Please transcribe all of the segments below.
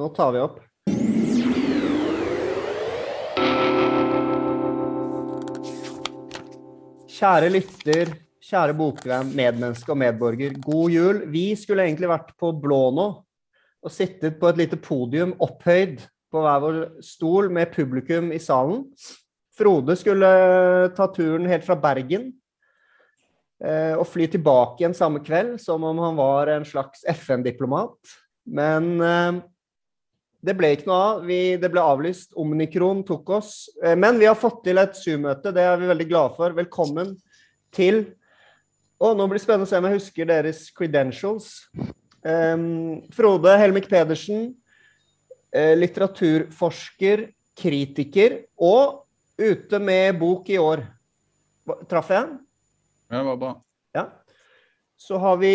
Nå tar vi opp. Kjære lytter, kjære bokvenn, medmenneske og medborger. God jul. Vi skulle egentlig vært på blå nå og sittet på et lite podium opphøyd på hver vår stol med publikum i salen. Frode skulle ta turen helt fra Bergen eh, og fly tilbake igjen samme kveld, som om han var en slags FN-diplomat. Men eh, det ble ikke noe av. Vi, det ble avlyst. Omnikron tok oss. Eh, men vi har fått til et Zoom-møte. Det er vi veldig glade for. Velkommen til Og nå blir det spennende å se om jeg husker deres credentials. Um, Frode Helmik Pedersen, eh, litteraturforsker, kritiker og ute med bok i år. Traff jeg? Ja, det var bra. Ja. Så har vi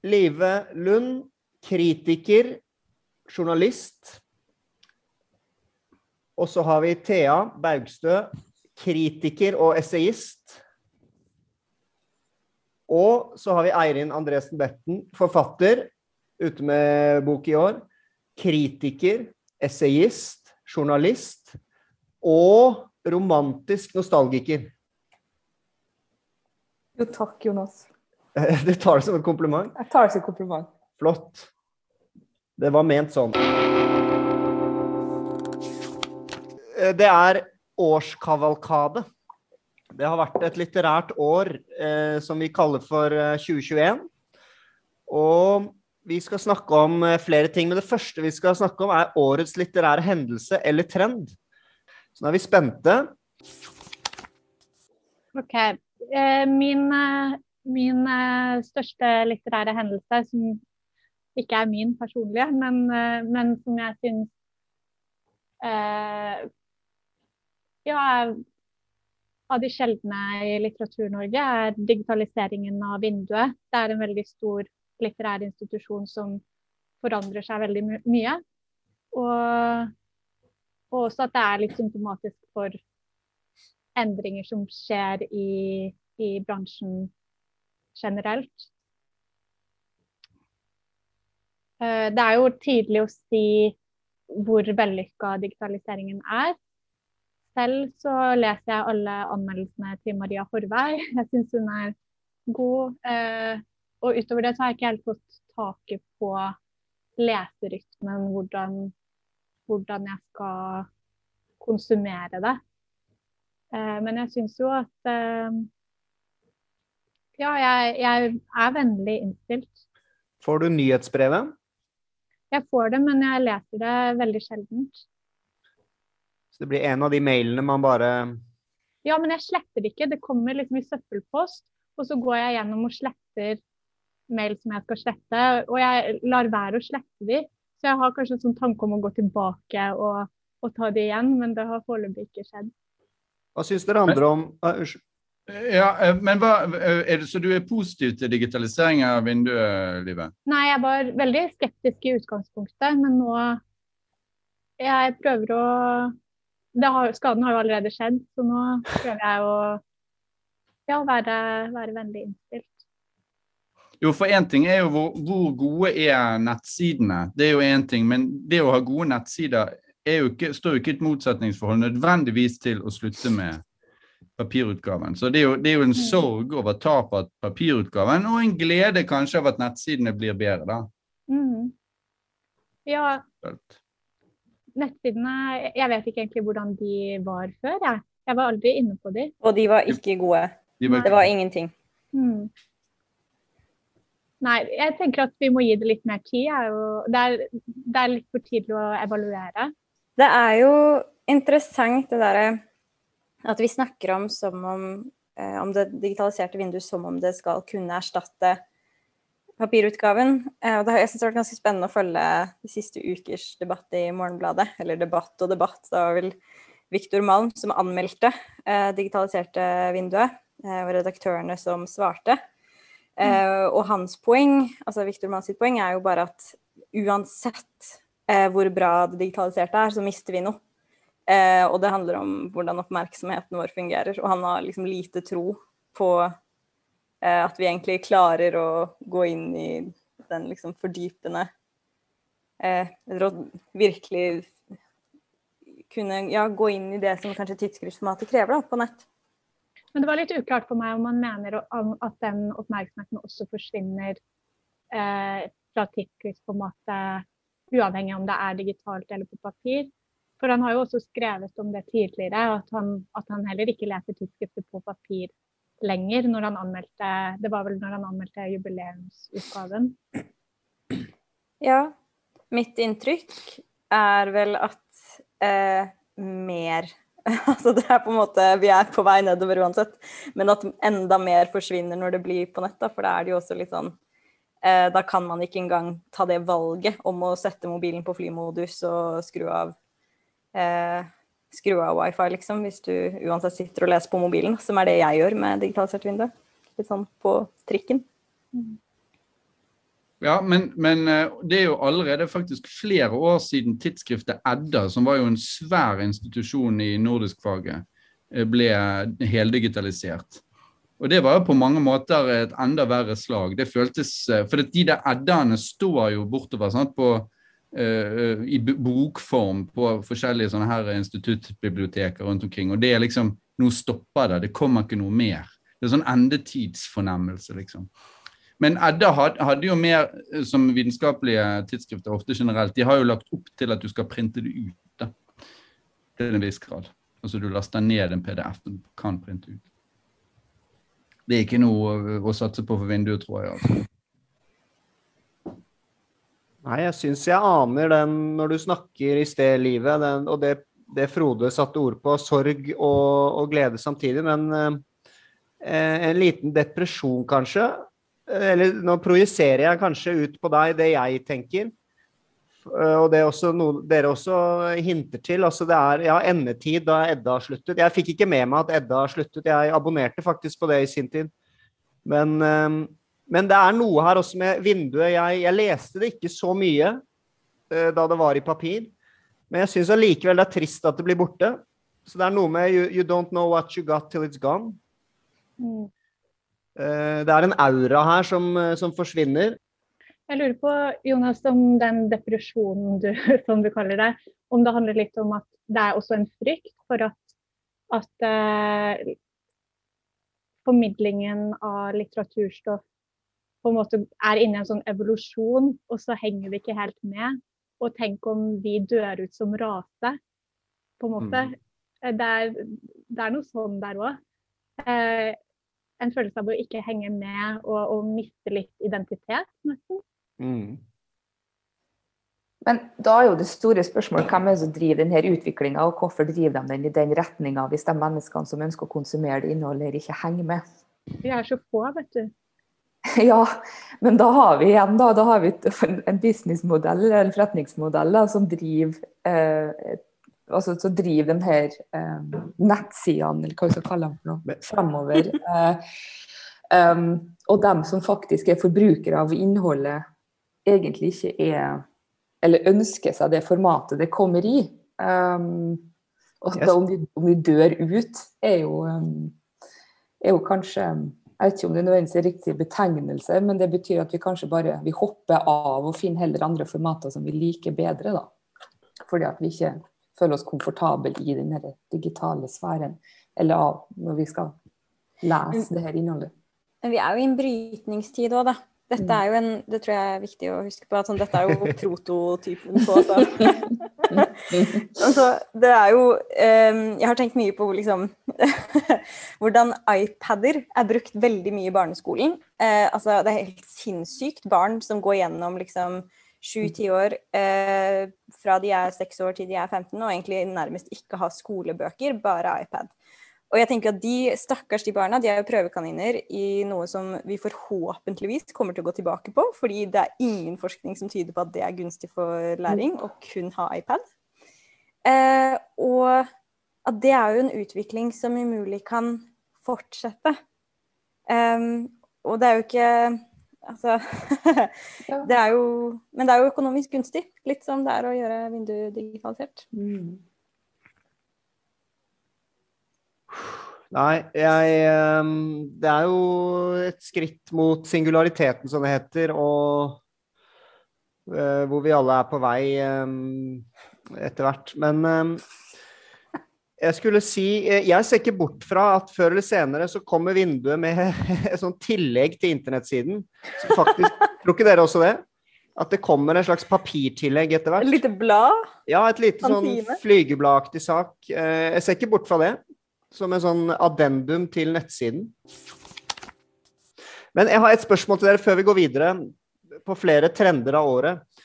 Live Lund, kritiker, journalist. Og så har vi Thea Baugstø, kritiker og essayist. Og så har vi Eirin Andresen Betten, forfatter, ute med bok i år. Kritiker, essayist, journalist og romantisk nostalgiker. Jo, takk, Jonas. Du tar det som et kompliment? Jeg tar det som kompliment. Flott. Det var ment sånn. Eh, Det er årskavalkade. Det har vært et litterært år eh, som vi kaller for eh, 2021. Og vi skal snakke om eh, flere ting, men det første vi skal snakke om, er årets litterære hendelse eller trend. Så nå er vi spente. Ok. Eh, min eh, min eh, største litterære hendelse, som ikke er min personlige, men, eh, men som jeg syns eh, Ja, av de sjeldne i Litteratur-Norge, er digitaliseringen av vinduet. Det er en veldig stor litterær institusjon som forandrer seg veldig my mye. Og, og også at det er litt symptomatisk for endringer som skjer i, i bransjen generelt. Eh, Det er jo tidlig å si hvor vellykka digitaliseringen er. Selv så leser jeg alle anmeldelsene til Maria Horvei. Jeg syns hun er god. Eh, Og utover det så har jeg ikke helt fått taket på leserytmen, hvordan, hvordan jeg skal konsumere det. Eh, Men jeg syns jo at eh, ja, jeg, jeg er vennlig innstilt. Får du nyhetsbrevet? Jeg får det, men jeg leser det veldig sjeldent. Så det blir en av de mailene man bare Ja, men jeg sletter det ikke. Det kommer liksom i søppelpost, og så går jeg gjennom og sletter mail som jeg skal slette. Og jeg lar være å slette de. Så jeg har kanskje en sånn tanke om å gå tilbake og, og ta de igjen, men det har foreløpig ikke skjedd. Hva syns dere andre om uh, Unnskyld. Ja, eh, men hva, eh, det, Så du er positiv til digitalisering av vinduelivet? Nei, jeg var veldig skeptisk i utgangspunktet, men nå Jeg prøver å det har, Skaden har jo allerede skjedd, så nå prøver jeg å ja, være, være vennlig innstilt. Jo, for én ting er jo hvor, hvor gode er nettsidene. Det er jo én ting. Men det å ha gode nettsider er jo ikke, står jo ikke i et motsetningsforhold nødvendigvis til å slutte med papirutgaven. Så det er jo, det er jo en sorg over tap av papirutgaven, og en glede kanskje av at nettsidene blir bedre, da. Mm. Ja, nettsidene Jeg vet ikke egentlig hvordan de var før, jeg. Jeg var aldri inne på de. Og de var ikke gode. De var, Det var ingenting. Mm. Nei, jeg tenker at vi må gi det litt mer tid. Det er, det er litt for tidlig å evaluere. Det er jo interessant det derre at vi snakker om om, eh, om det digitaliserte vinduet som om det skal kunne erstatte papirutgaven. Eh, og det har jeg synes det har vært ganske spennende å følge de siste ukers debatt i Morgenbladet. Eller debatt og debatt. Var vel Viktor Malm som anmeldte eh, digitaliserte vinduet, eh, og redaktørene som svarte. Eh, og hans poeng, altså Viktor Malm sitt poeng, er jo bare at uansett eh, hvor bra det digitaliserte er, så mister vi noe. Eh, og det handler om hvordan oppmerksomheten vår fungerer. Og han har liksom lite tro på eh, at vi egentlig klarer å gå inn i den liksom fordypende eh, virkelig kunne ja, gå inn i det som kanskje tidsskriftsformatet krever da, på nett. Men det var litt uklart for meg om man mener at den oppmerksomheten også forsvinner eh, fra tidsskriftformatet, uavhengig om det er digitalt eller på papir. For han har jo også skrevet om det tidligere, at han, at han heller ikke leser tidsskrifter på papir lenger. når han anmeldte, Det var vel når han anmeldte jubileumsutgaven? Ja. Mitt inntrykk er vel at eh, mer Altså det er på en måte Vi er på vei nedover uansett, men at enda mer forsvinner når det blir på nett. Da, for da er det jo også litt sånn eh, Da kan man ikke engang ta det valget om å sette mobilen på flymodus og skru av eh, skru av wifi, liksom, hvis du uansett sitter og leser på mobilen, som er det jeg gjør med digitalisert vindu. Litt sånn på trikken. Mm. Ja, men, men, eh, det er jo allerede faktisk flere år siden tidsskriftet Edda, som var jo en svær institusjon i nordiskfaget, eh, ble heldigitalisert. Og det var jo på mange måter et enda verre slag. Det føltes, eh, For de der Eddaene står jo bortover sant, på, i bokform på forskjellige sånne her instituttbiblioteker rundt omkring. Og det er liksom Nå stopper det. Det kommer ikke noe mer. Det er sånn endetidsfornemmelse, liksom. Men Edda hadde jo mer eh, som vitenskapelige tidsskrifter ofte generelt. De har jo lagt opp til at du skal printe det ut da, til en viss grad. Altså du laster ned en PDF du kan printe ut. Det er ikke noe eh, å satse på for vinduet, tror jeg. altså. Nei, jeg syns jeg aner den når du snakker i sted, livet, den, og det, det, Frode satte ord på, sorg og, og glede samtidig. Men eh, en liten depresjon, kanskje, eller nå projiserer jeg kanskje ut på deg det jeg tenker. Eh, og det er også noe dere også hinter til. altså Det er ja, endetid da Edda har sluttet. Jeg fikk ikke med meg at Edda har sluttet. Jeg abonnerte faktisk på det i sin tid. Men, eh, men det er noe her også med vinduet. Jeg, jeg leste det ikke så mye uh, da det var i papir. Men jeg syns allikevel det er trist at det blir borte. Så det er noe med you, you don't know what you got till it's gone. Mm. Eh, det er en aura her som, eh, som, forsvinner. Jeg lurer på, Jonas, om den depresjonen du, som du kaller det, om det handler litt om at det er også en frykt for at, at eh, formidlingen av litteraturstoff på en måte er inne i en sånn evolusjon, og så henger vi ikke helt med. Og tenk om vi dør ut som rase, på en måte. Mm. Det, er, det, er, noe sånn der òg. Eh, en følelse av å ikke henge med og, og miste litt identitet, nesten. Mm. Men da er jo det store spørsmålet hvem er det som driver denne utviklinga, og hvorfor driver de den i den retninga hvis de menneskene som ønsker å konsumere det innholdet, ikke henger med? Vi er så få, vet du. Ja, men da har vi igjen da, da har vi en businessmodell, en forretningsmodell da, som driver eh, altså, så driver den her eh, nettsidene, eller hva vi skal kalle dem, for noe, fremover. Eh, um, og dem som faktisk er forbrukere av innholdet, egentlig ikke er Eller ønsker seg det formatet det kommer i. Um, og yes. da, om, de, om, de, dør ut, er jo, um, er jo kanskje jeg vet ikke om det nødvendigvis er riktig betegnelse, men det betyr at vi kanskje bare vi hopper av og finner heller andre formater som vi liker bedre. da. Fordi at vi ikke føler oss komfortable i den digitale sfæren, eller av når vi skal lese det her innholdet. Men vi er jo i en brytningstid òg, da. Dette er jo en, Det tror jeg er viktig å huske på. at sånn, Dette er jo prototypen på så. altså, det er jo um, Jeg har tenkt mye på liksom, hvordan iPader er brukt veldig mye i barneskolen. Uh, altså, det er helt sinnssykt. Barn som går gjennom liksom sju-ti år uh, fra de er seks år til de er 15, og egentlig nærmest ikke har skolebøker, bare iPad. Og jeg tenker at de stakkars de barna de er jo prøvekaniner i noe som vi forhåpentligvis kommer til å gå tilbake på, fordi det er ingen forskning som tyder på at det er gunstig for læring å kun ha iPad. Eh, og at det er jo en utvikling som umulig kan fortsette. Um, og det er jo ikke Altså Det er jo Men det er jo økonomisk gunstig. Litt som det er å gjøre vinduet digitalisert. Mm. Nei, jeg ehm, Det er jo et skritt mot singulariteten, som det heter. Og eh, hvor vi alle er på vei eh, etter hvert. Men eh, jeg skulle si eh, Jeg ser ikke bort fra at før eller senere så kommer vinduet med et sånt tillegg til internettsiden. Så faktisk, Tror ikke dere også det? At det kommer en slags papirtillegg etter Et lite blad. Ja, et lite sånn flygebladaktig sak. Eh, Jeg ser ikke bort fra det. Som en sånn addendum til nettsiden. Men jeg har et spørsmål til dere før vi går videre på flere trender av året.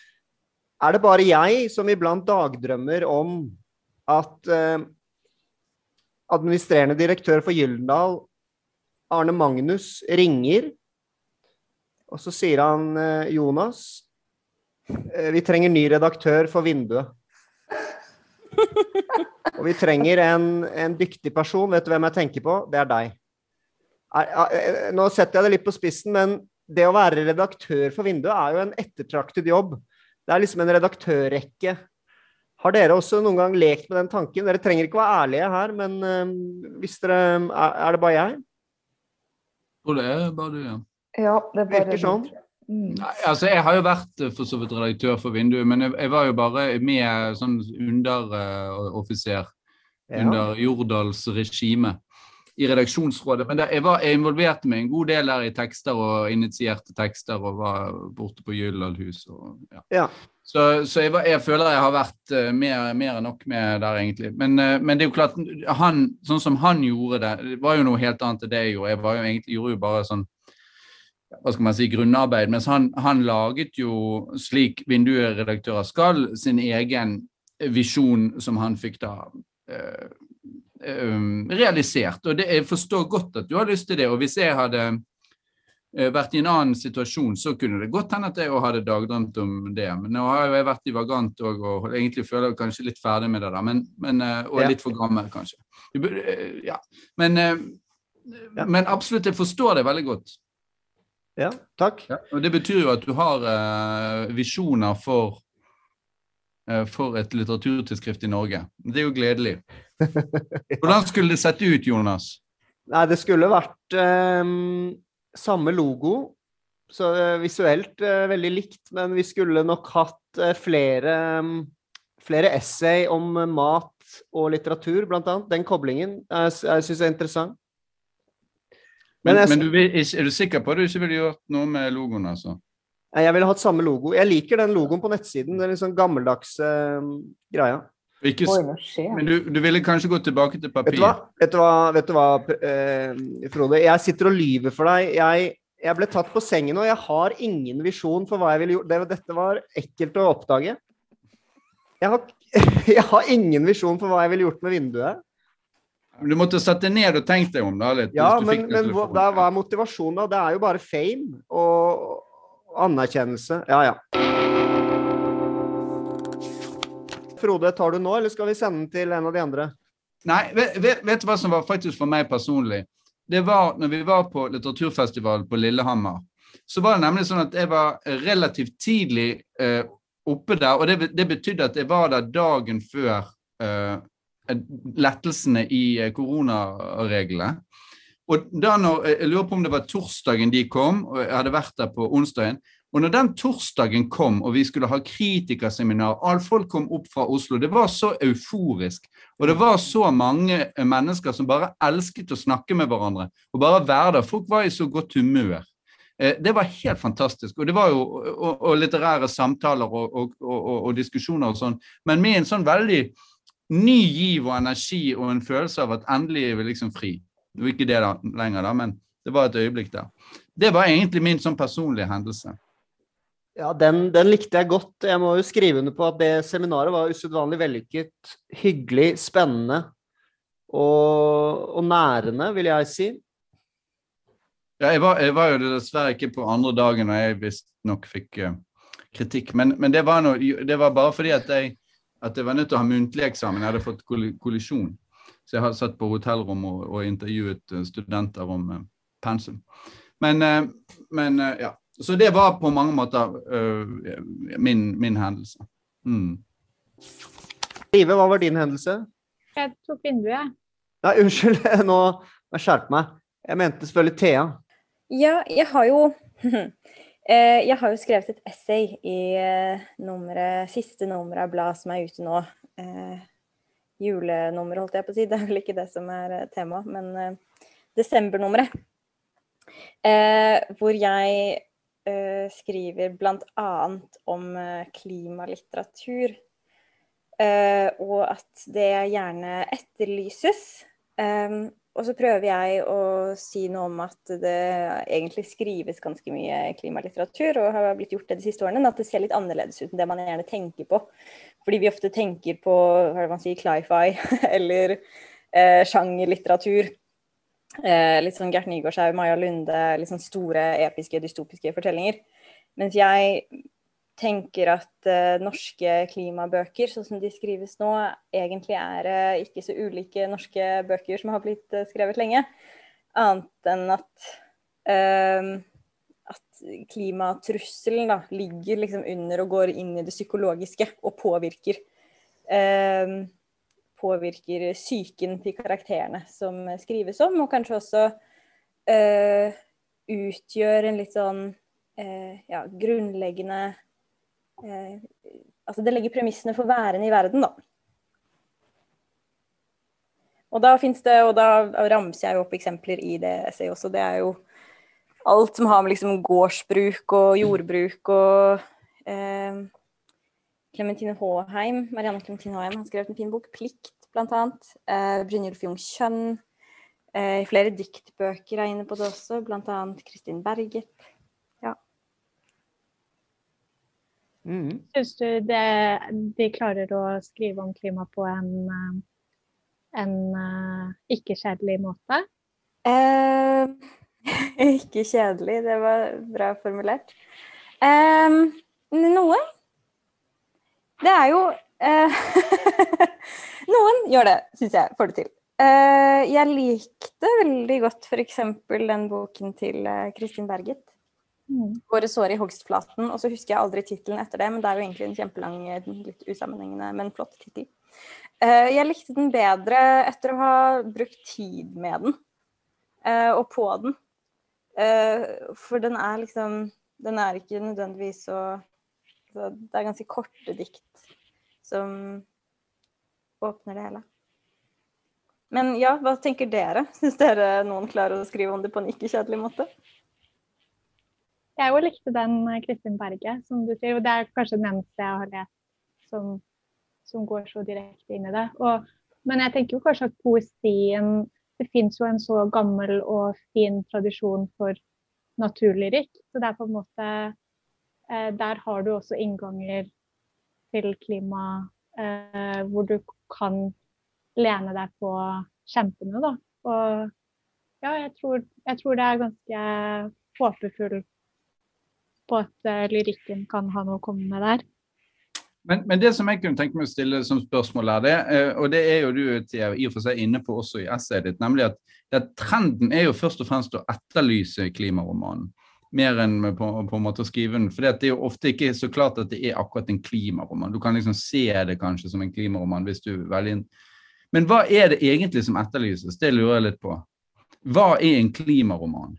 Er det bare jeg som iblant dagdrømmer om at eh, administrerende direktør for Gyldendal, Arne Magnus, ringer, og så sier han eh, Jonas, eh, vi trenger ny redaktør for Vinduet. Og vi trenger en, en dyktig person. Vet du hvem jeg tenker på? Det er deg. Nå setter jeg det litt på spissen, men det å være redaktør for Vinduet er jo en ettertraktet jobb. Det er liksom en redaktørrekke. Har dere også noen gang lekt med den tanken? Dere trenger ikke være ærlige her, men eh, hvis dere Er, det bare jeg? Tror det er bare du, ja. Ja, det er bare Virker sånn. Mm. Nei, altså Jeg har jo vært eh, for så vidt redaktør for Vinduet, men jeg, jeg var jo bare med sånn underoffiser Ja. under Jordals regime i redaksjonsrådet. Men der, jeg, var, jeg involverte meg en god del der i tekster og initierte tekster og var borte på Gyldalhus. Ja. Ja. Så, så jeg, var, jeg føler jeg har vært uh, mer, mer enn nok med der, egentlig. Men, uh, men det er jo klart, han, sånn som han gjorde det, det var jo noe helt annet enn det jeg gjorde. Jeg var jo egentlig, gjorde jo bare sånn hva skal man si, grunnarbeid. Mens han, han laget jo, slik vindueredaktører skal, sin egen visjon som han fikk da eh, eh, realisert. Og det, jeg forstår godt at du har lyst til det. Og hvis jeg hadde eh, vært i en annen situasjon, så kunne det godt hende at jeg hadde dagdrømt om det. Men nå har jo jeg vært i Vagant og, og egentlig føler jeg kanskje litt ferdig med det da, Men, men, eh, og litt for gammel, kanskje. Ja. Men, men absolutt, jeg forstår det veldig godt. Ja, takk. Ja, og Det betyr jo at du har uh, visjoner for, uh, for et litteraturtidsskrift i Norge. Det er jo gledelig. Hvordan skulle det sett ut, Jonas? Nei, det skulle vært um, samme logo. Så uh, visuelt veldig likt, men vi skulle nok hatt flere, um, flere essay om mat og litteratur, blant annet. Den koblingen jeg, s- jeg syns er interessant. Men, Men jeg- men du er du sikker på at du ikke ville gjort noe med logoen? altså? Nei, Jeg ville hatt samme logo. Jeg liker den logoen på nettsiden. Den litt sånn gammeldagse uh, greia. Ikke, men du, du ville kanskje gå tilbake til Vet du papir? hva, vet du hva, vet du hva uh, Frode? Jeg sitter og lyver for deg. Jeg, jeg ble tatt på sengen, og jeg har ingen visjon for hva jeg ville gjort. Det, dette var ekkelt å oppdage. Jeg har, jeg har ingen visjon for hva jeg ville gjort med vinduet. Du måtte sette ned og tenkt deg om da litt. Ja, men, men hva, da, hva er motivasjonen, da? Det er jo bare fame og, anerkjennelse. Ja, ja. Frode, tar du nå, eller skal vi sende den til en av de andre? Nei, vet, vet, vet du hva som var faktisk for meg personlig? Det var når vi var på litteraturfestivalen på Lillehammer. Så var det nemlig sånn at jeg var relativt tidlig eh, oppe der, og det, det betydde at jeg var der dagen før eh, lettelsene i eh, koronareglene. Og da når, Jeg lurer på om det var torsdagen de kom, og jeg hadde vært der på onsdagen. Og når den torsdagen kom, og vi skulle ha kritikerseminar, all folk kom opp fra Oslo, det var så euforisk. Og det var så mange eh, mennesker som bare elsket å snakke med hverandre. Og bare være der. Folk var i så godt humør. Eh, Det var helt fantastisk. Og det var jo og, og litterære samtaler og, og, og diskusjoner og sånn, men med en sånn veldig ny giv og energi og en følelse av at endelig er vi liksom fri. Det var ikke det da lenger, da, men det var et øyeblikk der. Det var egentlig min sånn personlige hendelse. Ja, den, den likte jeg godt. Jeg må jo skrive under på at det seminaret var usedvanlig vellykket, hyggelig, spennende og, og nærende, vil jeg si. Ja, jeg, var, jeg var jo dessverre ikke på andre dagen, og jeg visstnok fikk uh, kritikk. Men, men det, var noe, det var bare fordi at jeg, at jeg var nødt til å ha muntlig eksamen. Jeg hadde fått kollisjon. Så jeg har satt på hotellrom og, og intervjuet eh, studenter om uh, pensum. Men, uh, men uh, ja. Så det var på mange måter min, min hendelse. Mm. Live, hva var din hendelse? Jeg tok vinduet. Nei, unnskyld, nå må jeg meg. Jeg mente selvfølgelig Thea. Ja, jeg har jo jeg har jo skrevet et essay i eh, nummeret, siste nummer av bladet som er ute nå. Eh, julenummer, holdt jeg på å si. Det er vel ikke det som er eh, temaet, men eh, desembernummeret. Eh, hvor jeg eh, skriver bl.a. om eh, klimalitteratur. Eh, og at det gjerne etterlyses. Og så prøver jeg å si noe om at det egentlig skrives ganske mye klimalitteratur, og har blitt gjort det de siste årene, men at det ser litt annerledes ut enn det man gjerne tenker på. Fordi vi ofte tenker på hva er det man sier, cli-fi eller eh, sjangerlitteratur. Eh, litt sånn Gert Nygaardshaug, Maja Lunde, litt sånn store, episke, dystopiske fortellinger. Mens jeg tenker at uh, norske klimabøker, sånn som de skrives nå, egentlig er uh, ikke så ulike norske bøker som har blitt uh, skrevet lenge. Annet enn at, eh, at klimatrusselen da, ligger liksom under og går inn i det psykologiske og påvirker. eh, påvirker psyken til karakterene som skrives om, og kanskje også utgjør en litt sånn ja, grunnleggende eh, Altså det legger premissene for væren i verden, da. Og da finnes det, og da ramser jeg opp eksempler i det essayet også. Det er jo alt som har med liksom gårdsbruk og jordbruk og eh, Clementine Håheim, Marianne Clementine Håheim har skrevet en fin bok, 'Plikt', blant annet. Eh, Brynjulf Jung Kjønn. Eh, flere diktbøker er inne på det også, annet Kristin Berget. Mm. Syns du det, de klarer å skrive om klima på en, eh, en eh, ikke-kjedelig måte? Eh, ikke kjedelig, det var bra formulert. Eh, noen. Det er jo eh, Noen gjør det, syns jeg. Får det til. Eh, jeg likte veldig godt f.eks. den boken til Kristin Berget. Mm. 'Våre sår i hogstflaten'. Og så husker jeg aldri tittelen etter det, men det er jo egentlig en kjempelang, litt usammenhengende, men flott tittel. Uh, jeg likte den bedre etter å ha brukt tid med den, uh, og på den. Uh, for den er liksom Den er ikke nødvendigvis så så Det er ganske korte dikt som åpner det hele. Men ja, hva tenker dere? Syns dere noen klarer å skrive om det på en ikke-kjedelig måte? Jeg òg likte den eh, Kristin Berge, som du sier. Og det er kanskje den eneste jeg har lest som, som går så direkte inn i det. Og, men jeg tenker jo kanskje at poesien Det fins jo en så gammel og fin tradisjon for naturlyrikk. Så det er på en måte eh, Der har du også innganger til klima eh, hvor du kan lene deg på kjempene, da. Og ja, jeg tror, jeg tror det er ganske håpefull på at eh, lyrikken kan ha noe å komme med der. Men, men det som jeg kunne tenke meg å stille som spørsmål er det, eh, og det er jo du i og for seg inne på også i essayet ditt, nemlig at, at trenden er jo først og fremst å etterlyse klimaromanen. Mer enn på, på en måte å skrive den. For det er jo ofte ikke så klart at det er akkurat en klimaroman. Du kan liksom se det kanskje som en klimaroman hvis du velger en Men hva er det egentlig som etterlyses? Det lurer jeg litt på. Hva er en klimaroman?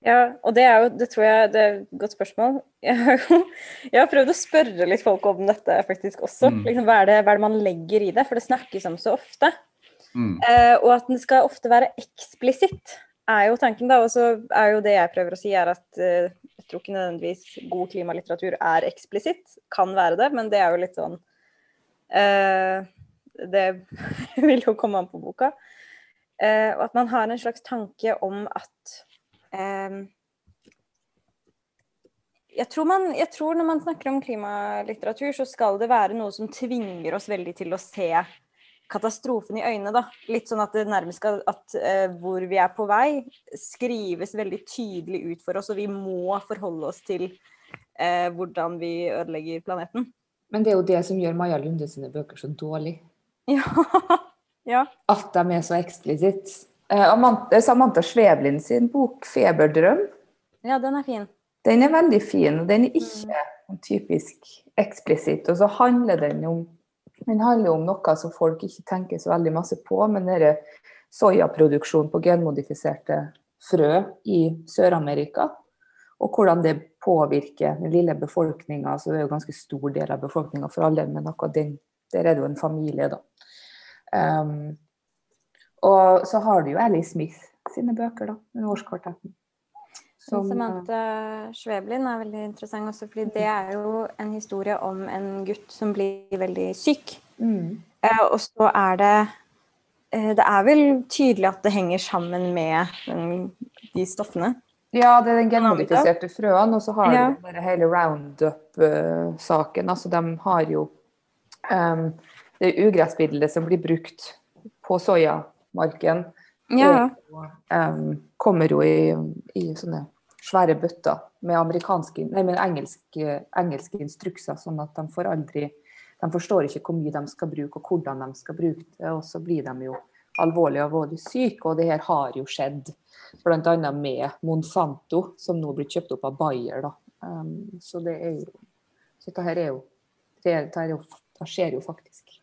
Ja, og det er jo, det tror jeg det er et godt spørsmål. Jeg har, jo, jeg har prøvd å spørre litt folk om dette faktisk også. Mm. Liksom, hva, er det, hva er det man legger i det? For det snakkes om så ofte. Mm. Eh, og at den skal ofte være eksplisitt, er jo tanken, da. Og så er jo det jeg prøver å si, er at eh, jeg tror ikke nødvendigvis god klimalitteratur er eksplisitt. Kan være det, men det er jo litt sånn eh, Det vil jo komme an på boka. Eh, og at man har en slags tanke om at jeg tror, man, jeg tror når man snakker om klimalitteratur, så skal det være noe som tvinger oss veldig til å se katastrofen i øynene. Da. Litt sånn at det nærmest skal at uh, hvor vi er på vei, skrives veldig tydelig ut for oss, og vi må forholde oss til uh, hvordan vi ødelegger planeten. Men det er jo det som gjør Maja Lunde sine bøker så dårlige. Ja. ja. At de er så eksplisitte. Eh, Samantha Svevlin sin bok 'Feberdrøm' ja, den er fin. den er veldig fin. og Den er ikke sånn typisk eksplisitt. Og så handler den om den handler om noe som folk ikke tenker så veldig masse på, men det er soyaproduksjon på genmodifiserte frø i Sør-Amerika. Og hvordan det påvirker den lille befolkninga. Så det er jo ganske stor del av befolkninga for alle, men akkurat den, der er det jo en familie, da. Um, og så har du jo Ellie Smith sine bøker, da. Den årskvartetten. Som, Samantha Schweblin er veldig interessant også, fordi det er jo en historie om en gutt som blir veldig syk. Mm. Eh, og så er det eh, Det er vel tydelig at det henger sammen med den, de stoffene. Ja, det er den genmodifiserte frøene, og så har ja. du bare hele roundup-saken. Altså, de har jo um, det ugressmiddelet som blir brukt på soyamarken. Ja. Og, um, kommer jo i, i, sånne svære bøtter med, nei, med engelske, engelske, instrukser, sånn at de får aldri De forstår ikke hvor mye de skal bruke, og hvordan de skal bruke det. Og så blir de jo alvorlig alvorlig syke, og det her har jo skjedd. Bl.a. med Monsanto, som nå blir kjøpt opp av Bayer. Um, så det er jo Så dette er jo det, det skjer jo faktisk.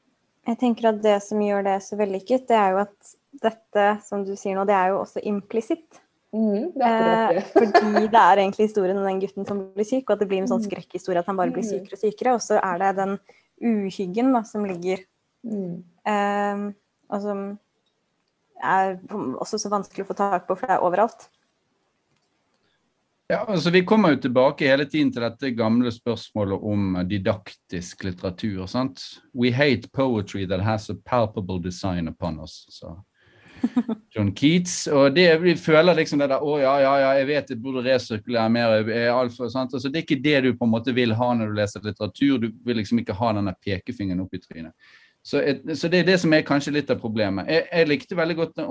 Jeg tenker at det som gjør det så vellykket, det er jo at dette som du sier nå, det er jo også implisitt. Mm, det eh, fordi det er egentlig historien om den gutten som blir syk, og at det blir en sånn mm. skrekkhistorie at han bare blir mm. sykere og sykere. Og så er det den uhyggen da, som ligger mm. eh, Og som er også så vanskelig å få tak på, for det er overalt. Ja, altså Vi kommer jo tilbake hele tiden til dette gamle spørsmålet om didaktisk litteratur. sant? We hate poetry that has a palpable design upon us. Så John Keats. Og det, vi føler liksom det der Å ja, ja, ja, jeg vet jeg burde resirkulere mer. Alfa, sant? Altså, det er ikke det du på en måte vil ha når du leser litteratur. Du vil liksom ikke ha denne pekefingeren opp i trynet. Så, så, det er det som er kanskje litt av problemet. Jeg, jeg likte veldig godt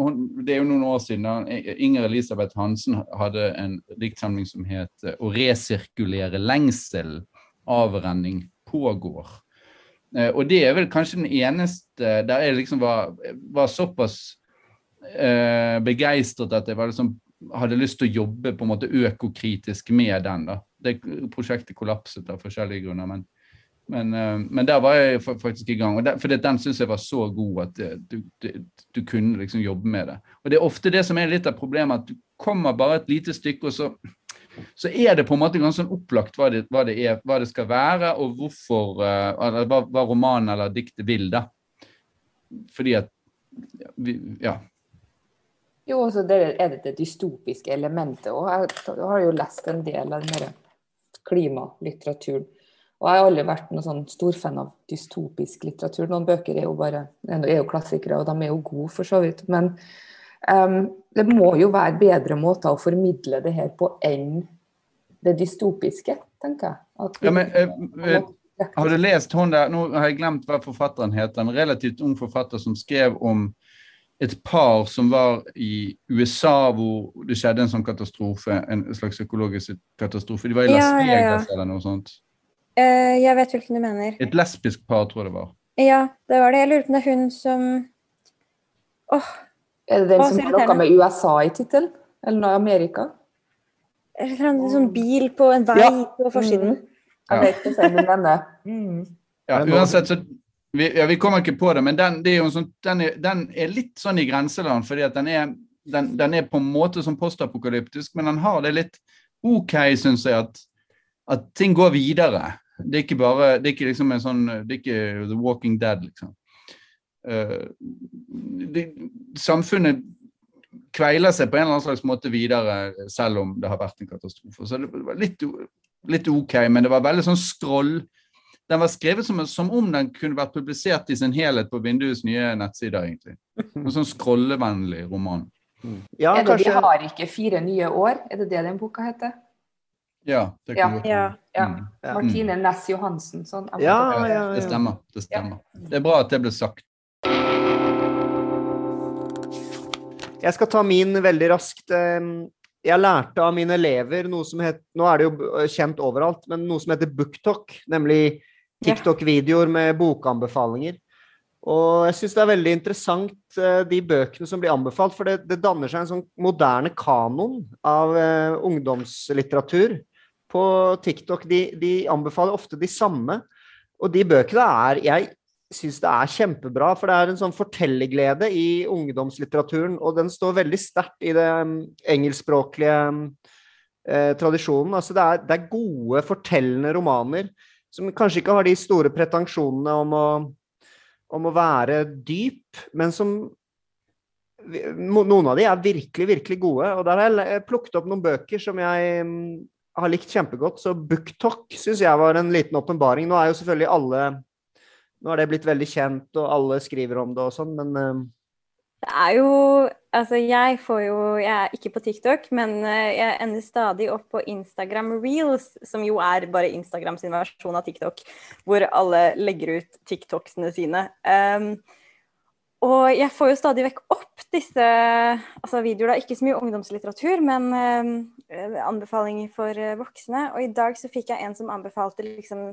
Det er jo noen år siden da Inger Elisabeth Hansen hadde en diktsamling som het 'Å resirkulere lengsel, avrenning, pågår'. Eh, og det er vel kanskje den eneste der jeg liksom var, var såpass eh, begeistret at jeg liksom, hadde lyst til å jobbe på en måte økokritisk med den. da. Det Prosjektet kollapset av forskjellige grunner, men, men, eh, men der var jeg faktisk i gang. der, fordi Den syns jeg var så god at du, du, du, kunne liksom jobbe med det. Og Det er ofte det som er litt av problemet, at du kommer bare et lite stykke, og så, så er det på en måte ganske sånn opplagt hva det, hva det, er, hva det skal være, og hvorfor, uh, eller hva, hva romanen eller diktet vil. da. Fordi at vi, ja, jo, også det er det det dystopiske elementet òg. Jeg har jo lest en del av denne klimalitteraturen. Og jeg har aldri vært noen sånn storfan av dystopisk litteratur. Noen bøker er jo bare er jo klassikere, og de er jo gode, for så vidt. Men um, det må jo være bedre måter å formidle det her på enn det dystopiske, tenker jeg. At, ja, men, øh, øh, har du lest hun der, nå har jeg glemt hva forfatteren heter, en relativt ung forfatter som skrev om et par som var i USA hvor det skjedde en sånn katastrofe, en slags økologisk katastrofe. De var i Las ja, Vegas ja, ja. eller noe sånt. Uh, jeg vet hvilken du mener. Et lesbisk par, tror jeg det var. Ja, det var det. Jeg lurer på om det er hun som Åh. Oh, er det den som har noe med USA i tittelen? Eller noe Amerika? Eller en sånn bil på en vei på forsiden. Mm. Jeg vet ikke hvem du mener. Mm. Ja, uansett så vi, ja, vi kommer ikke på det, men den, det er sånn, den, er, den, er, litt sånn i grenseland. fordi at den er, den, den er på en måte sånn postapokalyptisk, men den har det litt OK, syns jeg, at, at, ting går videre. Det er ikke bare Det er ikke liksom en sånn Det er ikke The Walking Dead, liksom. Uh, det, samfunnet kveiler seg på en eller annen slags måte videre, selv om det har vært en katastrofe. Så det var litt, litt OK, men det var veldig sånn skroll den var skrevet som, som, om den kunne vært publisert i sin helhet på Vinduets nye nettsider. egentlig. En sånn scrollevennlig roman. Mm. Ja, er det kanskje... Vi har ikke fire nye år'? Er det det den boka heter? Ja. det kan ja. ja. ja. Mm. Martine Næss Johansen. Sånn. Ja, ja, Det stemmer. Det stemmer. Det er bra at det ble sagt. Jeg skal ta min veldig raskt. Ehm, jeg lærte av mine elever noe som het Nå er det jo kjent overalt, men noe som heter booktalk. Nemlig TikTok-videoer med bokanbefalinger. Og jeg syns det er veldig interessant, eh, de bøkene som blir anbefalt. For det, det danner seg en sånn moderne kanon av uh, ungdomslitteratur på TikTok. De, de, anbefaler ofte de samme. Og de bøkene er Jeg syns det er kjempebra, for det er en sånn fortellerglede i ungdomslitteraturen. Og den står veldig sterkt i det um, engelskspråklige eh, tradisjonen. Altså det er, det er gode, fortellende romaner som kanskje ikke har de store pretensjonene om å, om å være dyp, men som Noen av de er virkelig, virkelig gode. Og der har jeg plukket opp noen bøker som jeg mm, har likt kjempegodt. Så BookTok syns jeg var en liten åpenbaring. Nå er jo selvfølgelig alle Nå er det blitt veldig kjent, og alle skriver om det og sånn, men uh... Det er jo Altså, jeg får jo Jeg er ikke på TikTok, men eh, jeg ender stadig opp på Instagram Reels, som jo er bare Instagram sin versjon av TikTok, hvor alle legger ut TikToksene sine. Um, og jeg får jo stadig vekk opp disse altså videoer, da. Ikke så mye ungdomslitteratur, men um, anbefalinger for uh, voksne. Og i dag så fikk jeg en som anbefalte liksom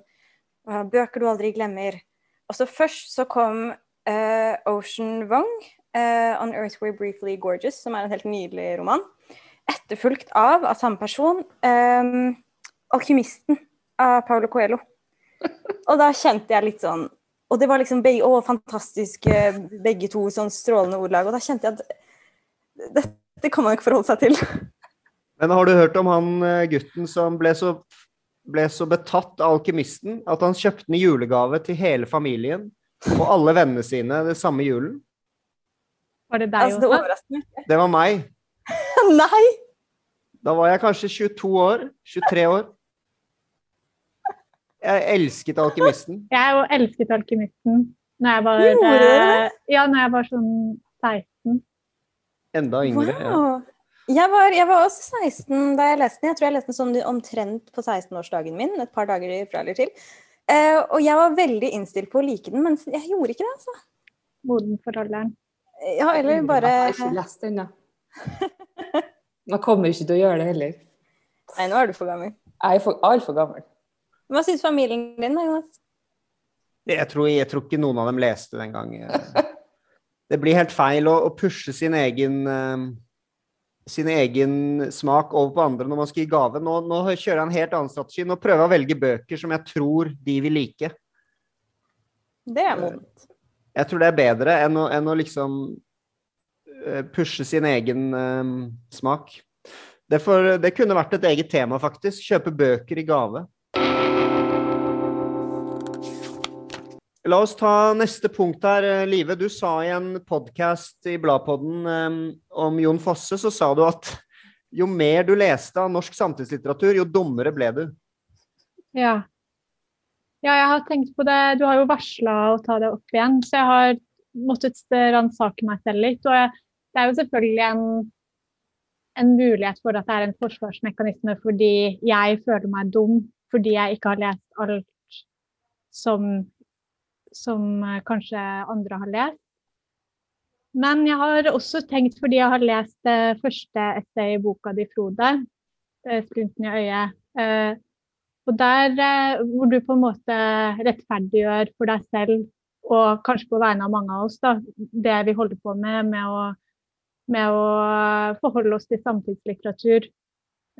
bøker du aldri glemmer. Og så først så kom uh, Ocean Wong, uh, 'On Earth We're Briefly Gorgeous', som er en helt nydelig roman. Etterfulgt av, av samme person, um, 'Alkymisten' av Paulo Coelho. Og da kjente jeg litt sånn Og det var liksom begge, å, fantastisk, begge to sånn strålende ordlag. Og da kjente jeg at dette kan man ikke forholde seg til. Men har du hørt om han eh, gutten som ble så, ble så betatt av alkymisten at han kjøpte en julegave til hele familien og alle vennene sine det samme julen? Var det deg Altså, det også? overrasker meg. Det var meg. Nei! Da var jeg kanskje 22 år. 23 år. Jeg elsket alkymisten. Jeg elsket alkymisten når jeg var, Gjorde du? eh, ja, når jeg var sånn 16. Enda yngre. Ja. Jeg var, jeg var også 16 da jeg leste den. Jeg tror jeg leste den sånn omtrent på 16-årsdagen min. Et par dager fra eller til. Uh, og jeg var veldig innstilt på å like den, men jeg gjorde ikke det, altså. Moden for alderen. Ja, eller bare Jeg har ikke lest den, da. Man kommer ikke til å gjøre det heller. Nei, nå er du for gammel. Jeg er for- altfor gammel. Hva syns familien din, da, Jonas? Jeg tror, jeg tror ikke noen av dem leste den gang. Det blir helt feil å, å pushe sin egen uh, sin egen smak over på andre når man skal gi gave. Nå, nå kjører jeg en helt annen strategi. Nå prøver jeg å velge bøker som jeg tror de vil like. Det er modent. Jeg tror det er bedre enn å, enn å liksom eh, pushe sin egen eh, smak. Det, for, det kunne vært et eget tema, faktisk. Kjøpe bøker i gave. La oss ta neste punkt her. Eh, Live, du sa i en podkast i Bladpodden um, om Jon Fosse, så sa du at jo mer du leste av norsk samtidslitteratur, jo dummere ble du. Ja. Ja, jeg har tenkt på det. Du har jo varsla å ta det opp igjen, så jeg har måttet ransake meg selv litt. Og det er jo selvfølgelig en, en mulighet for at det er en forsvarsmekanisme fordi jeg føler meg dum fordi jeg ikke har lest alt som, som eh, kanskje andre har lest. Men jeg har også tenkt, fordi jeg har lest det første essayet i boka di, Frode, eh, i øyet', eh, og der eh, hvor du på en måte rettferdiggjør for deg selv, og kanskje på vegne av mange av oss, da, det vi holder på med, med å, med å forholde oss til samtidslitteratur.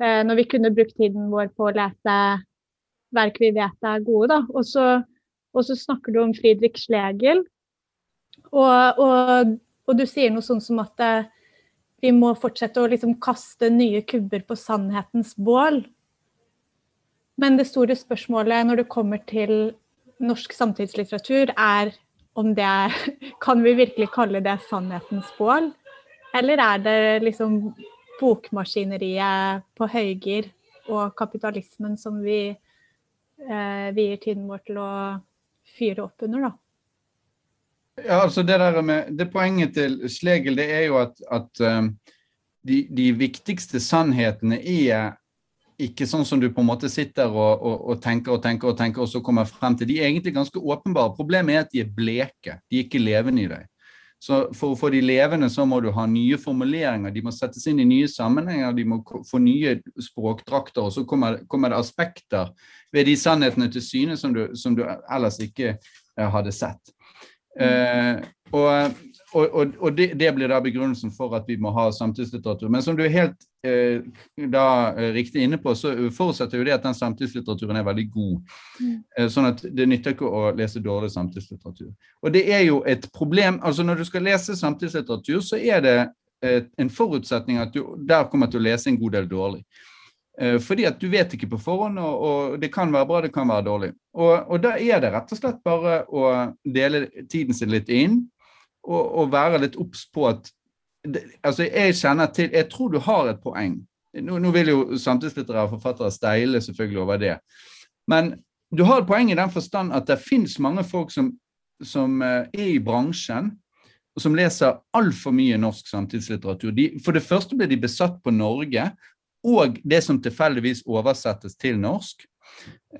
Eh, når vi kunne brukt tiden vår på å lese verk vi vet er gode. Da. Og, så, og så snakker du om Friedrich Schlegel, og, og, og du sier noe sånn som at eh, vi må fortsette å liksom kaste nye kubber på sannhetens bål. Men det store spørsmålet når det kommer til norsk samtidslitteratur, er om det er Kan vi virkelig kalle det sannhetens bål? Eller er det liksom bokmaskineriet på høygir og kapitalismen som vi eh, vier tiden vår til å fyre opp under, da? Ja, altså det, der med, det Poenget til Slegel det er jo at, at um, de, de, viktigste sannhetene er ikke sånn som du på en måte sitter og, og, og, tenker og tenker og tenker og så kommer frem til. De er egentlig ganske åpenbare. Problemet er at de er bleke. De er ikke levende i deg. Så For å få de levende så må du ha nye formuleringer, de må settes inn i nye sammenhenger, de må få nye språkdrakter, og så kommer, kommer det aspekter ved de sannhetene til syne som du, som du ellers ikke uh, hadde sett. Uh, og, og, og det, det, blir da begrunnelsen for at vi må ha samtidslitteratur. Men som du helt da, riktig inne på, så forutsetter jo det at den samtidslitteraturen er veldig god. Uh, sånn at det nytter ikke å lese dårlig samtidslitteratur. Og det er jo et problem altså Når du skal lese samtidslitteratur, så er det en forutsetning at du der kommer til å lese en god del dårlig. Eh, fordi at du vet ikke på forhånd, og, og det kan være bra, det kan være dårlig. Og, og, da er det rett og slett bare å dele tiden sin litt inn, og, og være litt obs på at Altså, jeg kjenner til Jeg tror du har et poeng. Nå, nå vil jo samtidslitterære forfattere steile selvfølgelig over det. Men du har et poeng i den forstand at det finnes mange folk som, som er i bransjen og som leser altfor mye norsk samtidslitteratur. De, for det første blir de besatt på Norge og det som tilfeldigvis oversettes til norsk.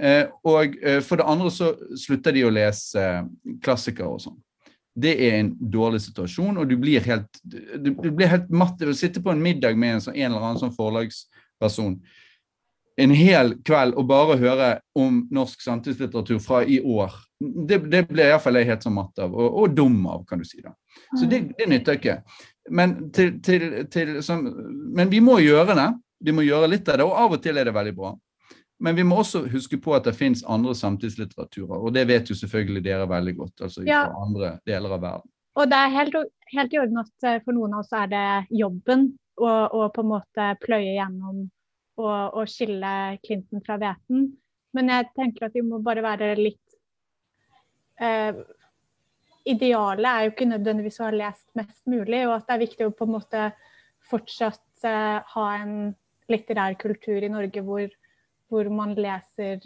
Eh, og eh, for det andre så slutter de å lese klassikere og sånn. Det er en dårlig situasjon, og du blir helt, du, du blir helt matt av å sitte på en middag med en, sånn, en eller annen sånn forlagsperson en hel kveld og bare høre om norsk samtidslitteratur fra i år. Det, det ble iallfall jeg helt sånn matt av, og, og, dum av, kan du si. da. Så det, det nytter ikke. Men, til, til, til, som, men, vi må gjøre det. Vi må gjøre litt av det, og av og til er det veldig bra. Men vi må også huske på at det finnes andre samtidslitteraturer, og det vet jo selvfølgelig dere veldig godt. altså ja. fra andre deler av verden. Og det er helt, helt i orden at eh, for noen av oss er det jobben å på en måte pløye gjennom og, og skille Clinton fra hveten. Men jeg tenker at vi må bare være litt eh, Idealet er jo ikke nødvendigvis å ha lest mest mulig, og at det er viktig å på en måte fortsatt eh, ha en litterær kultur i Norge hvor, hvor man leser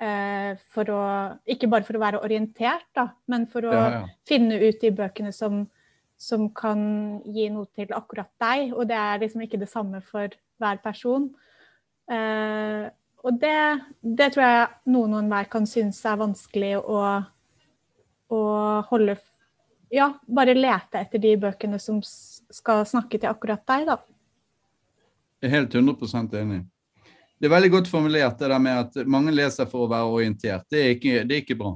eh, for å Ikke bare for å være orientert, da, men for å ja, ja. finne ut de bøkene som, som kan gi noe til akkurat deg. Og det er liksom ikke det samme for hver person. Eh, og det, det, tror jeg noen og enhver kan synes er vanskelig å, å, holde Ja, bare lete etter de bøkene som skal snakke til akkurat deg, da. Jeg er helt 100% enig. Det er veldig godt formulert det der med at mange leser for å være orientert. Det er ikke, det er ikke bra.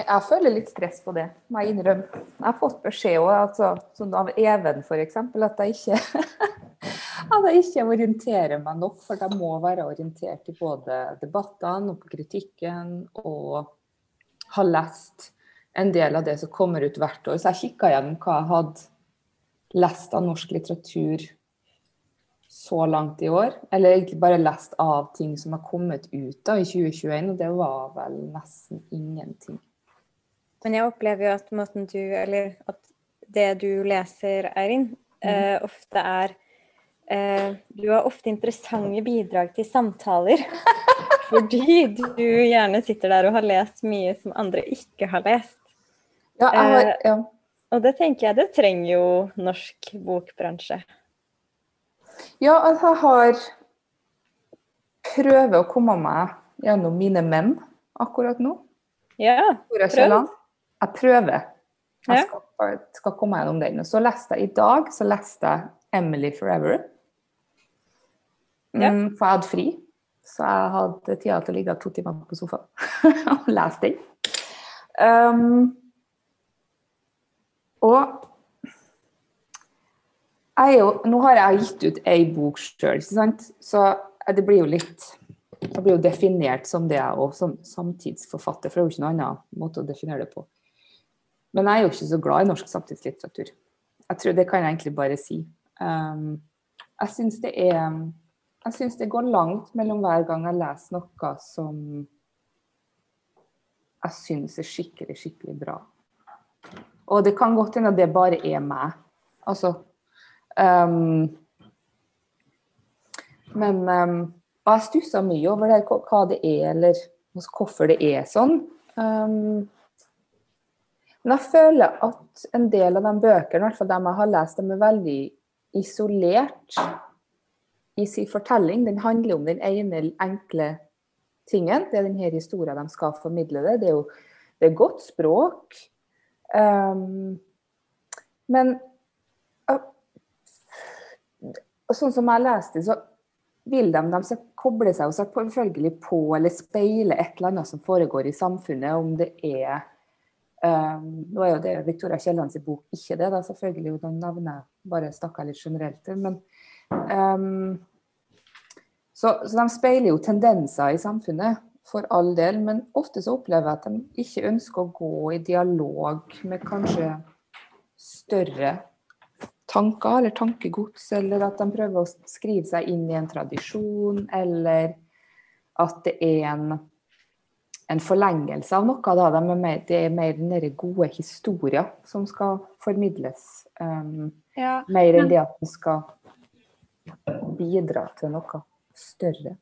Jeg føler litt stress på det, må jeg innrømme. Jeg har fått beskjed også, altså, sånn av Even f.eks., at jeg ikke at jeg ikke orienterer meg nok, for jeg må være orientert i både debattene og på kritikken, og ha lest en del av det som kommer ut hvert år. Så jeg kikka gjennom hva jeg hadde lest av norsk litteratur så langt i år. Eller egentlig bare lest av ting som har kommet ut da i 2021, og det var vel nesten ingenting. Men jeg opplever jo at måten du, eller at det du leser, Eirin, mm. eh, ofte er eh, Du har ofte interessante bidrag til samtaler. fordi du gjerne sitter der og har lest mye som andre ikke har lest. Ja, har, ja. Eh, og det tenker jeg det trenger jo norsk bokbransje. Ja, at jeg har prøver å komme meg gjennom mine menn akkurat nå. Ja, prøv. Jeg prøver. Jeg skal, skal komme gjennom den. Og så leste jeg i dag så leste jeg 'Emily Forever'. Ja. Mm, for jeg hadde fri, så jeg hadde tida til å ligge to timer på sofaen og lese den. Um, og jo, nå har jeg gitt ut ei bok sjøl, så det blir jo litt Jeg blir jo definert som det, og som samtidsforfatter, for det er jo ikke noen annen måte å definere det på. Men jeg er jo ikke så glad i norsk samtidslitteratur. Jeg tror Det kan jeg egentlig bare si. Um, jeg syns det er jeg syns det går langt mellom hver gang jeg leser noe som jeg syns er skikkelig, skikkelig bra. Og det kan godt hende at det bare er meg. Altså um, Men um, jeg stussa mye over det, hva det er, eller hvorfor det er sånn. Um, men jeg føler at en del av de bøkene, i hvert fall de jeg har lest, de er veldig isolert i sin fortelling. Den handler om den ene enkle tingen. Det er denne historien de skal formidle det. Det er jo det er godt språk. Um, men uh, sånn som jeg leste så vil de, de koble seg selvfølgelig på eller speile et eller annet som foregår i samfunnet. Om det er um, Nå er jo det Victoria Kiellands bok ikke det, da selvfølgelig. og Den nevner bare snakka litt generelt. Men um, så, så, de speiler jo tendenser i samfunnet, for all del. Men ofte så opplever jeg at de ikke ønsker å gå i dialog med kanskje større tanker eller tankegods, eller at de prøver å skrive seg inn i en tradisjon, eller at det er en, en forlengelse av noe. Da. De er mer, det er mer den gode historia som skal formidles. Um, Ja, mer enn men- det at den skal bidra til noe større.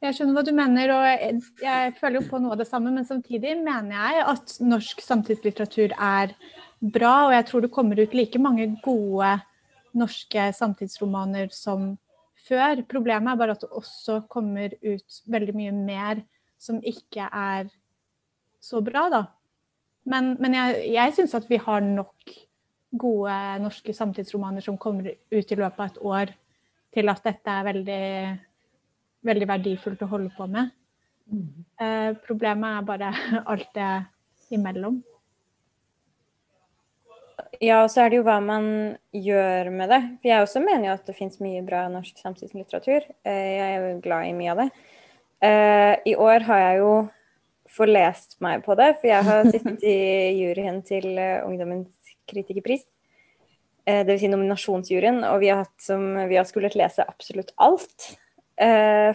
Jeg skjønner hva du mener, og jeg, jeg føler jo på noe av det samme, men samtidig mener jeg at norsk samtidslitteratur er bra, og jeg tror det kommer ut like mange gode norske samtidsromaner som før. Problemet er bare at det også kommer ut veldig mye mer som ikke er så bra, da. Men, men jeg, jeg syns at vi har nok gode norske samtidsromaner som kommer ut i løpet av et år, til at dette er veldig veldig verdifullt å holde på med. Eh, problemet er bare alt det imellom. Ja, og så er det jo hva man gjør med det. For jeg også mener jo at det fins mye bra norsk samtidslitteratur. Eh, Jeg er jo glad i mye av det. Eh, I år har jeg jo forlest meg på det, for jeg har sittet i juryen til eh, Ungdommens kritikerpris. Dvs. Si nominasjonsjuryen, og vi har, hatt som, vi har skullet lese absolutt alt.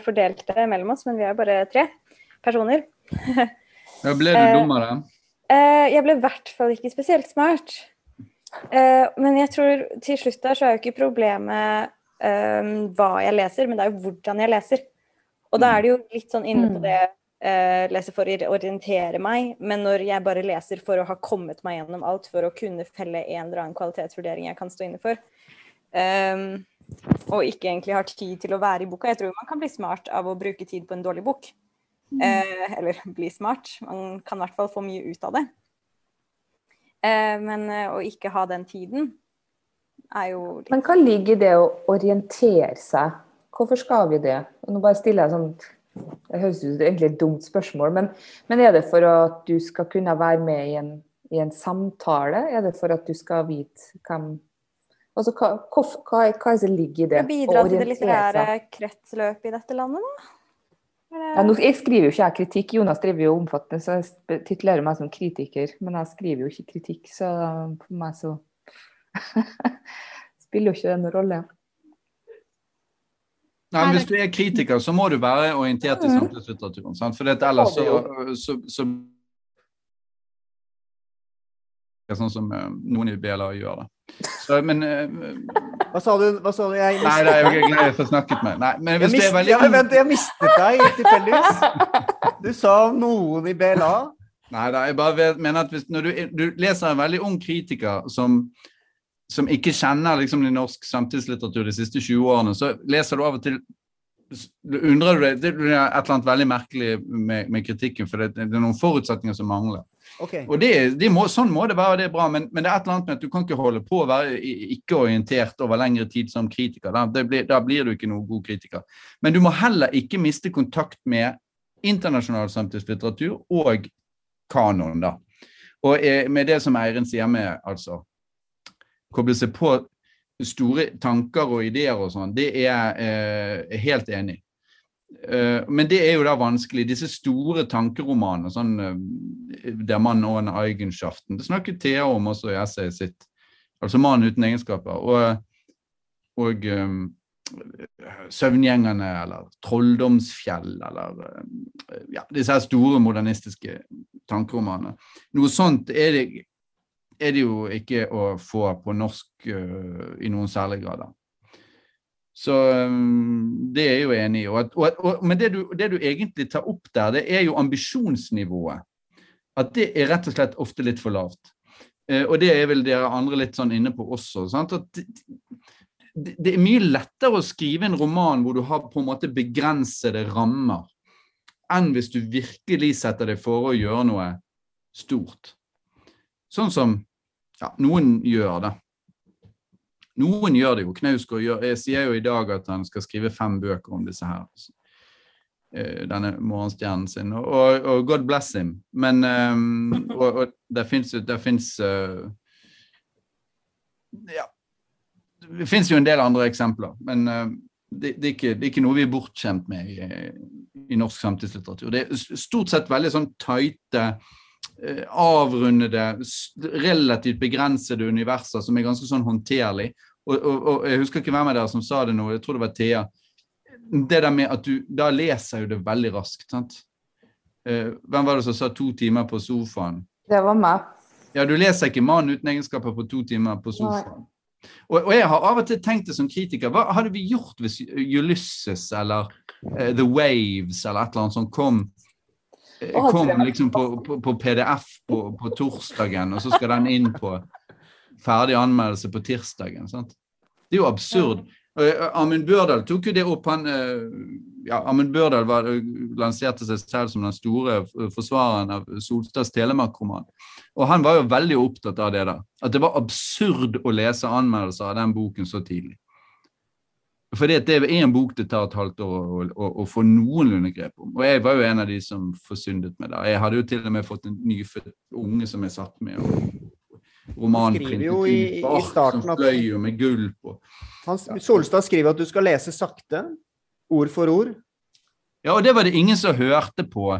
Fordelte mellom oss, men vi er bare tre personer. Ja, ble du dum av det? Eh, jeg ble i hvert fall ikke spesielt smart. Eh, men jeg tror til slutt der så er jo ikke problemet eh, hva jeg leser, men det er jo hvordan jeg leser. Og da er det jo litt sånn inne på Mm. det uh, leser for å orientere meg, men når jeg bare leser for å ha kommet meg gjennom alt, for å kunne felle en eller annen kvalitetsvurdering jeg kan stå inne for, um, og ikke egentlig har tid til å være i boka. Jeg tror man kan bli smart av å bruke tid på en dårlig bok. Uh, eller bli smart. Man kan i hvert fall få mye ut av det. Eh, men eh, å ikke ha den tiden er jo litt Men hva ligger i det å orientere seg? Hvorfor skal vi det? Nå bare stiller jeg sånn Det høres ut som egentlig et dumt spørsmål, men, men er det for at du skal kunne være med i en, i en samtale? Er det for at du skal vite hvem Altså, hva, hva, hva det som ligger i det? Å bidra til det litterære kretsløpet i dette landet, da? Ja, nå, jeg skriver jo ikke jeg kritikk, Jonas driver jo omfattende, så jeg titulerer meg som kritiker. Men jeg skriver jo ikke kritikk, så for meg så spiller jo ikke det noen rolle. Nei, men hvis du er kritiker, så må du være orientert i samtidslitteraturen. sant? For ellers så, så, så Sånn som eh, noen i BLA gjør det. Så, men eh, Hva sa du? Hva sa du? Jeg Nei, nei, ikke greit å få snakket med. Nei, men Jeg, hvis du mist, er veldig ja, men vent, jeg mistet deg tilfeldigvis. Du sa noen i BLA. Nei da, jeg bare mener at hvis, når du, du leser en veldig ung kritiker som, som ikke kjenner liksom, den norsk samtidslitteratur de siste 20 årene, så leser du av og til du undrer du deg, Det er et eller annet veldig merkelig med, med kritikken, for det, det er noen forutsetninger som mangler. Ok. Og det, det må, Sånn må det være, og det er bra, men, men det er et eller annet med at du kan ikke holde på å være ikke-orientert over lengre tid som kritiker. Da, blir, da blir du ikke noen god kritiker. Men du må heller ikke miste kontakt med internasjonal samtidslitteratur og kanoen, da. Og eh, med det som Eirin sier med altså koble seg på store tanker og ideer og sånn, det er jeg eh, helt enig i. Eh, men det er jo da vanskelig. Disse store tankeromanene, sånn eh, Der Mann og en Eigenschaften, det snakket Thea om også i essayet sitt. Altså 'Mannen uten egenskaper'. Og, og um, 'Søvngjengerne' eller 'Trolldomsfjell' eller ja, disse her store modernistiske tankeromanene. Noe sånt er det, er det jo ikke å få på norsk uh, i noen særlig grad. da. Så um, det er jeg jo enig i. Og, og, og, men det du, det du egentlig tar opp der, det er jo ambisjonsnivået. At det er rett og slett ofte litt for lavt. Eh, og det er vel dere andre litt sånn inne på også. Sant? At det, det, det er mye lettere å skrive en roman hvor du har på en måte begrensede rammer, enn hvis du virkelig setter deg for å gjøre noe stort. Sånn som ja, noen gjør det. Noen gjør det jo. Knausgård sier jo i dag at han skal skrive fem bøker om disse her. eh, Denne morgenstjernen sin. Og, og, God bless him. Men um, Og, og det fins uh, Ja. Det fins jo en del andre eksempler, men uh, det, det, er ikke, det er ikke noe vi er bortskjemt med i, i norsk samtidslitteratur. Det er stort sett veldig sånn tighte eh, avrundede, relativt begrensede universer som er ganske sånn håndterlig. Og, og, og jeg husker ikke hvem av dere som sa det nå, jeg tror det var Thea. Det der med at du Da leser jo det veldig raskt, sant. Eh, hvem var det som sa to timer på sofaen? Det var meg. Ja, du leser ikke 'Mann uten egenskaper' på to timer på sofaen. Og, og jeg har av og til tenkt det som kritiker, hva hadde vi gjort hvis Ulysses eller uh, The Waves eller et eller annet sånt kom, eh, kom liksom på, på, på PDF på, på torsdagen, og så skal den inn på ferdig anmeldelse på tirsdagen. sant? Det er jo absurd. Eh, Amund Børdal tok jo det opp. han, eh, ja, Amund Børdal var, lanserte seg selv som den store forsvareren av Solstads Telemark-roman. Og han var jo veldig opptatt av det der. At det var absurd å lese anmeldelser av den boken så tidlig. At det er en bok det tar et halvt år å, å, å få noenlunde grep om. Og jeg var jo en av de som forsyndet meg da. Jeg hadde jo til og med fått en nyfødt unge som jeg satt med. og på ark som fløy jo med gull på. Solstad skriver at du skal lese sakte, ord for ord. Ja, og det var det ingen som hørte på.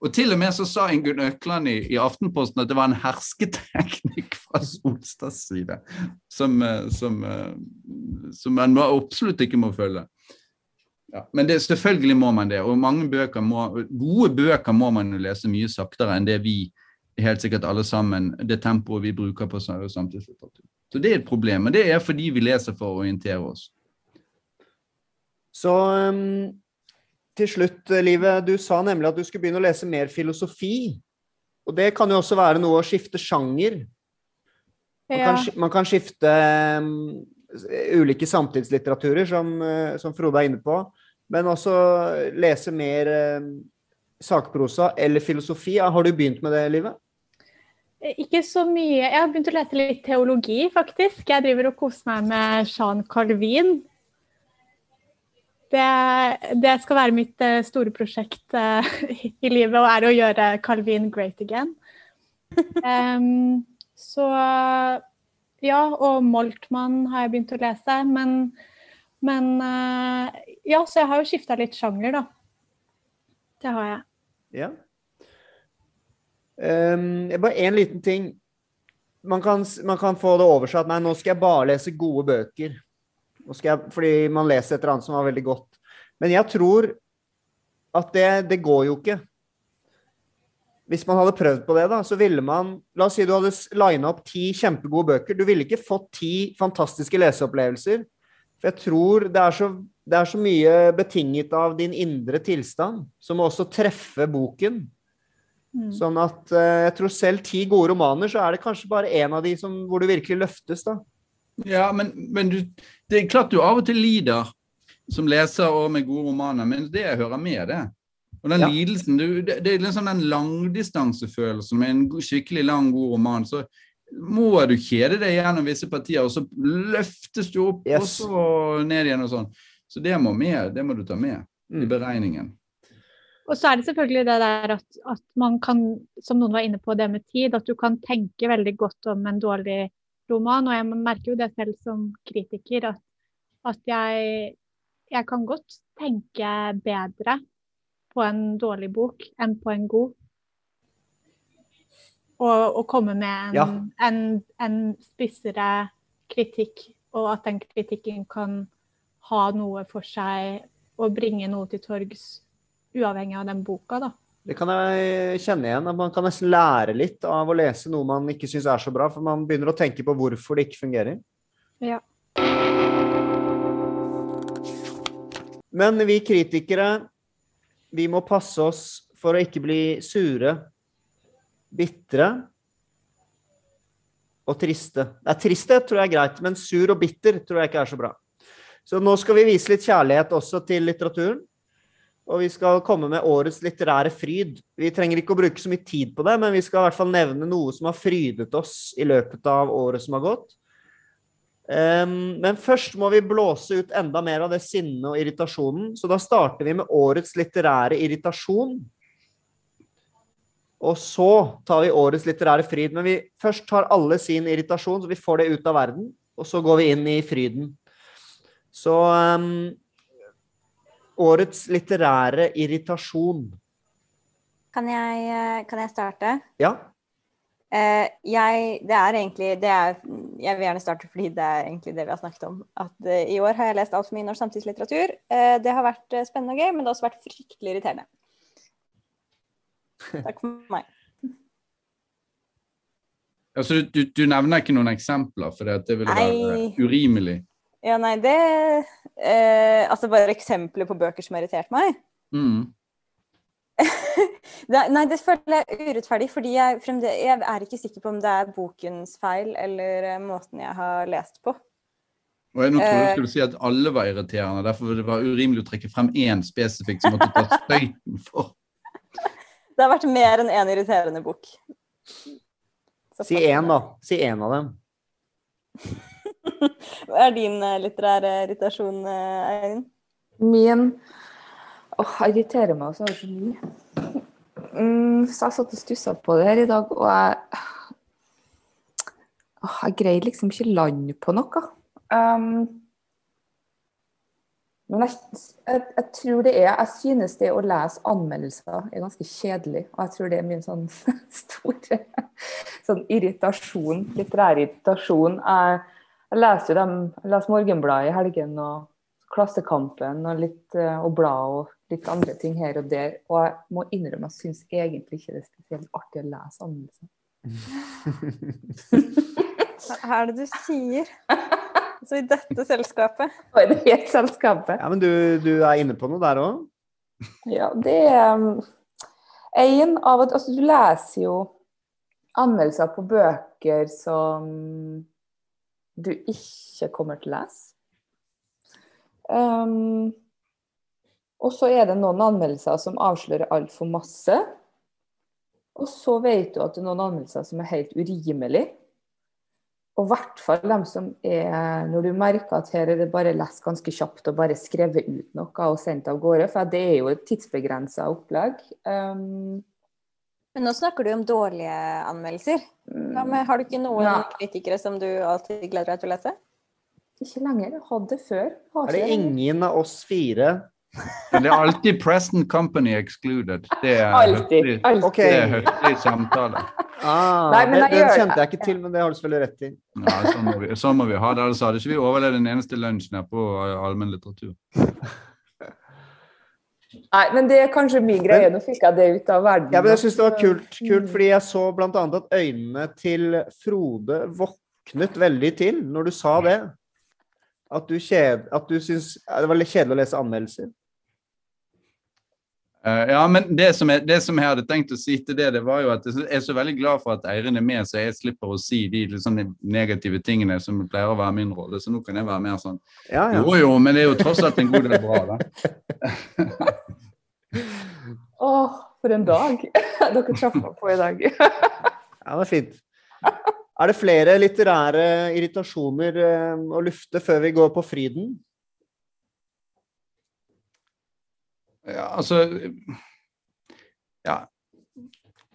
Og til og med så sa Ingunn Økland i, i Aftenposten at det var en hersketeknikk fra Solstads side, som, eh, som, eh, som man absolutt ikke må følge. Ja, men det, selvfølgelig må man det, og mange bøker må, gode bøker må man lese mye saktere enn det vi, helt sikkert alle sammen, det tempoet vi bruker på sam- samtidslitteratur. Så det er et problem, og det er fordi vi leser for å orientere oss. Så um, til slutt, Live. du sa nemlig at du skulle begynne å lese mer filosofi. Og det kan jo også være noe å skifte sjanger. Man, kan, man kan skifte um, ulike samtidslitteraturer, som, uh, som Frode er inne på. Men også lese mer um, sakprosa eller filosofi. Har du begynt med det, Live? Ikke så mye. Jeg har begynt å lese litt teologi, faktisk. Jeg driver og koser meg med Jean Calvin. Det, det skal være mitt eh, store prosjekt eh, i livet, og er å gjøre Calvin great again. Um, så ja, og Moltmann har jeg begynt å lese. Men, men eh, ja, så jeg har jo skifta litt sjanger, da. Det har jeg. Ja. Um, bare én liten ting. Man kan, man kan få det oversatt. nei, nå skal jeg bare lese gode bøker. Jeg, fordi man leser et eller annet som var veldig godt. Men jeg tror at det, det går jo ikke. Hvis man hadde prøvd på det, da, så ville man La oss si du hadde lina opp ti kjempegode bøker. Du ville ikke fått ti fantastiske leseopplevelser. For jeg tror det er, så, det er så mye betinget av din indre tilstand, som også treffe boken. Mm. Sånn at eh, jeg tror selv ti gode romaner, så er det kanskje bare én av de som, hvor du virkelig løftes, da. Ja, men, men du, det er klart du av og til lider som leser og med gode romaner, men det hører med, det. Og den Ja. lidelsen, du, det, det er liksom den langdistansefølelsen med en skikkelig lang, god roman. så må du kjede deg gjennom visse partier, og så løftes du opp, og så ned igjen og sånn. Så det må med, det må du ta med i Mm. beregningen. Og så er det selvfølgelig det der at, at man kan, som noen var inne på, det med tid, at du kan tenke veldig godt om en dårlig roman. Og jeg merker jo det selv som kritiker, at, at jeg, jeg kan godt tenke bedre på en dårlig bok enn på en god. Og, og komme med en, Ja. en, en spissere kritikk, og at den kritikken kan ha noe for seg og bringe noe til torgs uavhengig av den boka, da. Det kan jeg kjenne igjen. at Man kan nesten lære litt av å lese noe man ikke syns er så bra, for man begynner å tenke på hvorfor det ikke fungerer. Ja. Men vi kritikere, vi må passe oss for å ikke bli sure, bitre og triste. Nei, tristhet tror jeg er greit, men sur og bitter tror jeg ikke er så bra. Så nå skal vi vise litt kjærlighet også til litteraturen. Og vi skal komme med årets litterære fryd. Vi trenger ikke å bruke så mye tid på det, men vi skal i hvert fall nevne noe som har frydet oss i løpet av året som har gått. Um, men først må vi blåse ut enda mer av det sinnet og irritasjonen, så da starter vi med årets litterære irritasjon. Og så tar vi årets litterære fryd. Men vi først tar alle sin irritasjon, så vi får det ut av verden. Og så går vi inn i fryden. Så ehm, årets litterære irritasjon. Kan jeg, eh, kan jeg starte? Ja. Uh, jeg, det er egentlig det er, Jeg vil gjerne starte fordi det er egentlig det vi har snakket om. At uh, I år har jeg lest altfor mye norsk samtidslitteratur. Uh, det har vært spennende og gøy, men det har også vært fryktelig irriterende. Takk for meg. Altså, du, du, du nevner ikke noen eksempler, for det, det ville være urimelig. Ja, nei, det eh, Altså bare eksempler på bøker som har irritert meg. Mm. Det, nei, det føler jeg er urettferdig, fordi jeg, fremde, jeg er ikke sikker på om det er bokens feil eller eh, måten jeg har lest på. Og jeg nå trodde du Eh. skulle si at alle var irriterende, derfor det var urimelig å trekke frem én spesifikt som måtte ta støyten for. Det har vært mer enn én irriterende bok. Så Si én, da. Si én av dem. Hva er din eh, litterære irritasjon, eh, Eirin? Min Åh, jeg irriterer meg også. så mye. Mm, så jeg satt og stussa på det her i dag, og jeg Åh, Jeg greier liksom ikke land på noe. Um, men jeg, jeg, jeg tror det er Jeg synes det å lese anmeldelser er ganske kjedelig. Og jeg tror det er min sånn store sånn irritasjon, litterær irritasjon. Jeg, jeg leser jo dem, jeg leser Morgenbladet i helgen og Klassekampen og litt eh, og blad og litt andre ting her og der. Og jeg må innrømme jeg syns egentlig ikke det er spesielt artig å lese anmeldelser. Hva er det du sier? Så i dette selskapet Og i det helt selskapet. Ja, men du, du er inne på noe der òg? Ja, det er um, en av at Altså, du leser jo anmeldelser på bøker som du ikke kommer til å lese. Um, og så er det noen anmeldelser som avslører altfor masse. Og så vet du at det er noen anmeldelser som er helt urimelige. Og i hvert fall dem som er Når du merker at her er det bare lest ganske kjapt og bare skrevet ut noe og sendt av gårde, for det er jo et tidsbegrensa opplegg. Um, Men nå snakker du om dårlige anmeldelser. Ja, men har du ikke noen Ja. kritikere som du alltid gleder deg til å lese? ikke lenger. Hadde før. Har Er det ingen av oss fire Men det er alltid Preston Company excluded. Det er Alltid. høflig, okay. Det er samtale. ah, Nei, men Den kjente jeg ikke til, men det har du selvfølgelig rett i. Nei, sånn må vi, så må vi ha det. Ellers hadde ikke vi overlevd en eneste lunsj nede på allmenn allmennlitteratur. Nei, men det er kanskje min greie. Nå fikk jeg det ut av verden. Ja, men jeg syns det var kult, kult, Mm. fordi jeg så annet at øynene til Frode våknet veldig til når du sa det. At du, kjed, at du syns det var litt kjedelig å lese anmeldelser. Eh, ja, men det som, jeg, det som jeg hadde tenkt å si til det, det var jo at jeg er så veldig glad for at Eirin er med, så jeg slipper å si de sånn negative tingene som pleier å være min rolle. Så nå kan jeg være mer sånn Ja, ja. Jo jo, men det er jo tross alt en god del bra, da. Åh, for en dag. Dere traff meg på i dag. Ja, det er fint. Er det flere litterære irritasjoner eh, å lufte før vi går på Fryden? Ja, altså Ja.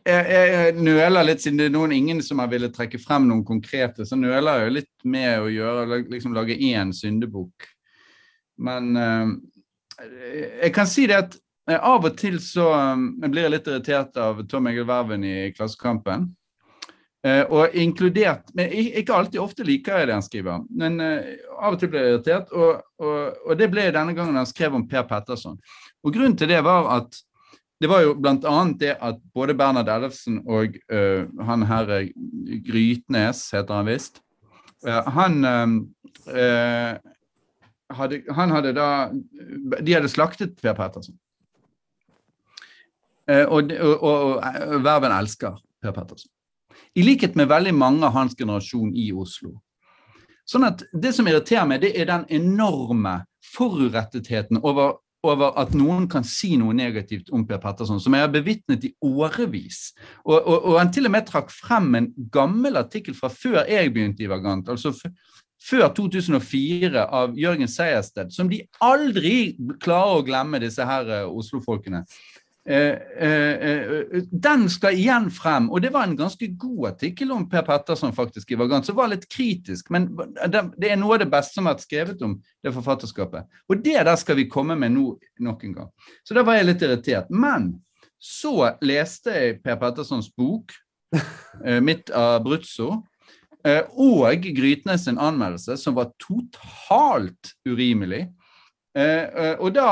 Jeg, jeg, nøler litt, siden det er noen ingen som har villet trekke frem noen konkrete. Så nøler jeg jo litt med å gjøre, liksom lage én syndebukk. Men uh, jeg kan si det at eh, av og til så jeg blir jeg litt irritert av Tom Egil Verven i Klassekampen. Uh, og inkludert men Ikke alltid, ofte liker jeg det han skriver, men uh, av og til blir jeg irritert. Og, og, og det ble jeg denne gangen han skrev om Per Petterson. Og grunnen til det var at det var jo annet det at både Bernhard Ellefsen og uh, han her øh, Grytnes, heter han visst, uh, han uh, hadde, han hadde da De hadde slaktet Per Petterson. Eh, og, og, og, Verven elsker Per Petterson. I likhet med veldig mange av hans generasjon i Oslo. Sånn at Det som irriterer meg, det er den enorme forurettetheten over over at noen kan si noe negativt om Per Petterson, som jeg har bevitnet i årevis. Og, og, og han til og med trakk frem en gammel artikkel fra før jeg begynte i Vagant, altså før 2004, av Jørgen Sejersted, som de aldri klarer å glemme, disse her uh, Oslo-folkene. Eh, eh, eh, den skal igjen frem, og det var en ganske god artikkel om Per Petterson faktisk i Vagant, som var litt kritisk, men det, er noe av det beste som har vært skrevet om det forfatterskapet. Og det der skal vi komme med nå nok en gang. Så da var jeg litt irritert. Men Så leste jeg Per Pettersons bok, midt 'Mitt Abruzzo', og Grytnes sin anmeldelse, som var totalt urimelig. Eh, eh, og da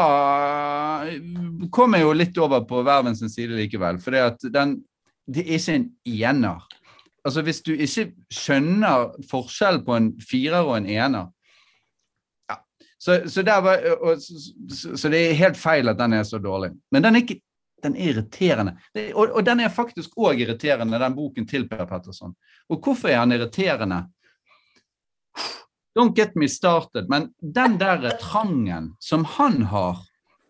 kom jeg jo litt over på Verven sin side likevel, for det er ikke en ener. Altså Hvis du ikke skjønner forskjell på en firer og en ener ja. så, så, var, så, så, det er helt feil at den er så dårlig. Men den er ikke den er irriterende. Og, og den er faktisk òg irriterende, den boken til Per Petterson. Og hvorfor er han irriterende? Don't get me started, men den der trangen som han har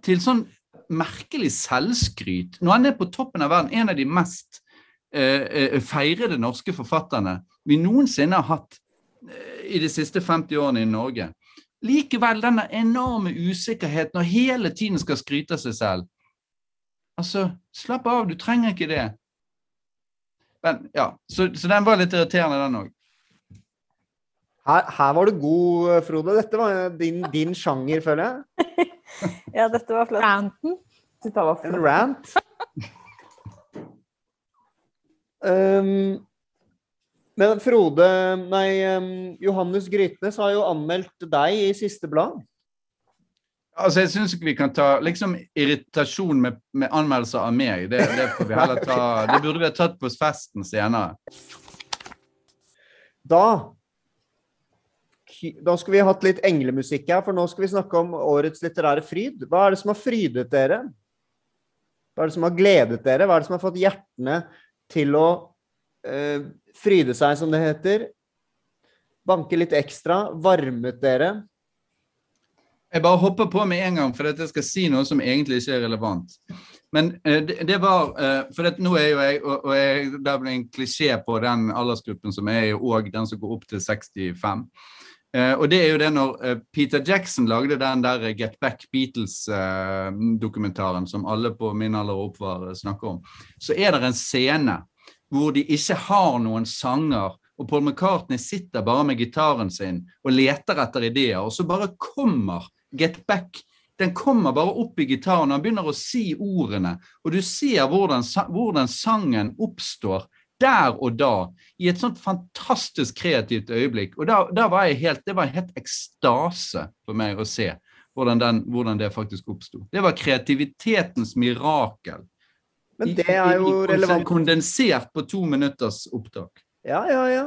til sånn merkelig selvskryt Når han er på toppen av verden, en av de mest uh, uh, feirede norske forfatterne vi noensinne har hatt uh, i de siste 50 årene i Norge. Likevel denne enorme usikkerheten og hele tiden skal skryte av seg selv. Altså, slapp av, du trenger ikke det. Men, ja, så, så den var litt irriterende, den òg. Her, her, var du god, Frode. Dette var din, din sjanger, føler jeg. ja, dette var flott. Ranten. En rant. um, men Frode Nei, um, Johannes Grytnes har jo anmeldt deg i siste blad. Altså, Jeg syns ikke vi kan ta liksom irritasjon med, med anmeldelser av meg. Det, det, får vi heller ta, det burde vi ha tatt på festen senere. Da da skulle vi hatt litt englemusikk her, for nå skal vi snakke om årets litterære fryd. Hva er det som har frydet dere? Hva er det som har gledet dere? Hva er det som har fått hjertene til å eh, fryde seg, som det heter? Banke litt ekstra? Varmet dere? Jeg bare hopper på med en gang, for at jeg skal si noe som egentlig ikke er relevant. Men uh, det, var uh, For at nå er jo jeg Og, jeg, det blir en klisjé på den aldersgruppen som er og den som går opp til 65. Eh, og det er jo det når Peter Jackson lagde den der Get Back Beatles-dokumentaren som alle på min alder og opp snakker om, så er det en scene hvor de ikke har noen sanger og Paul McCartney sitter bare med gitaren sin og leter etter ideer, og så bare kommer Get Back. Den kommer bare opp i gitaren, og han begynner å si ordene. Og du ser hvordan, hvordan sangen oppstår der og da, i et sånt fantastisk kreativt øyeblikk. Og da, da var helt, Det var helt ekstase for meg å se hvordan, den, hvordan det faktisk oppsto. Det var kreativitetens mirakel. Men det er jo relevant. Kondensert på to minutters opptak. Ja, ja, ja.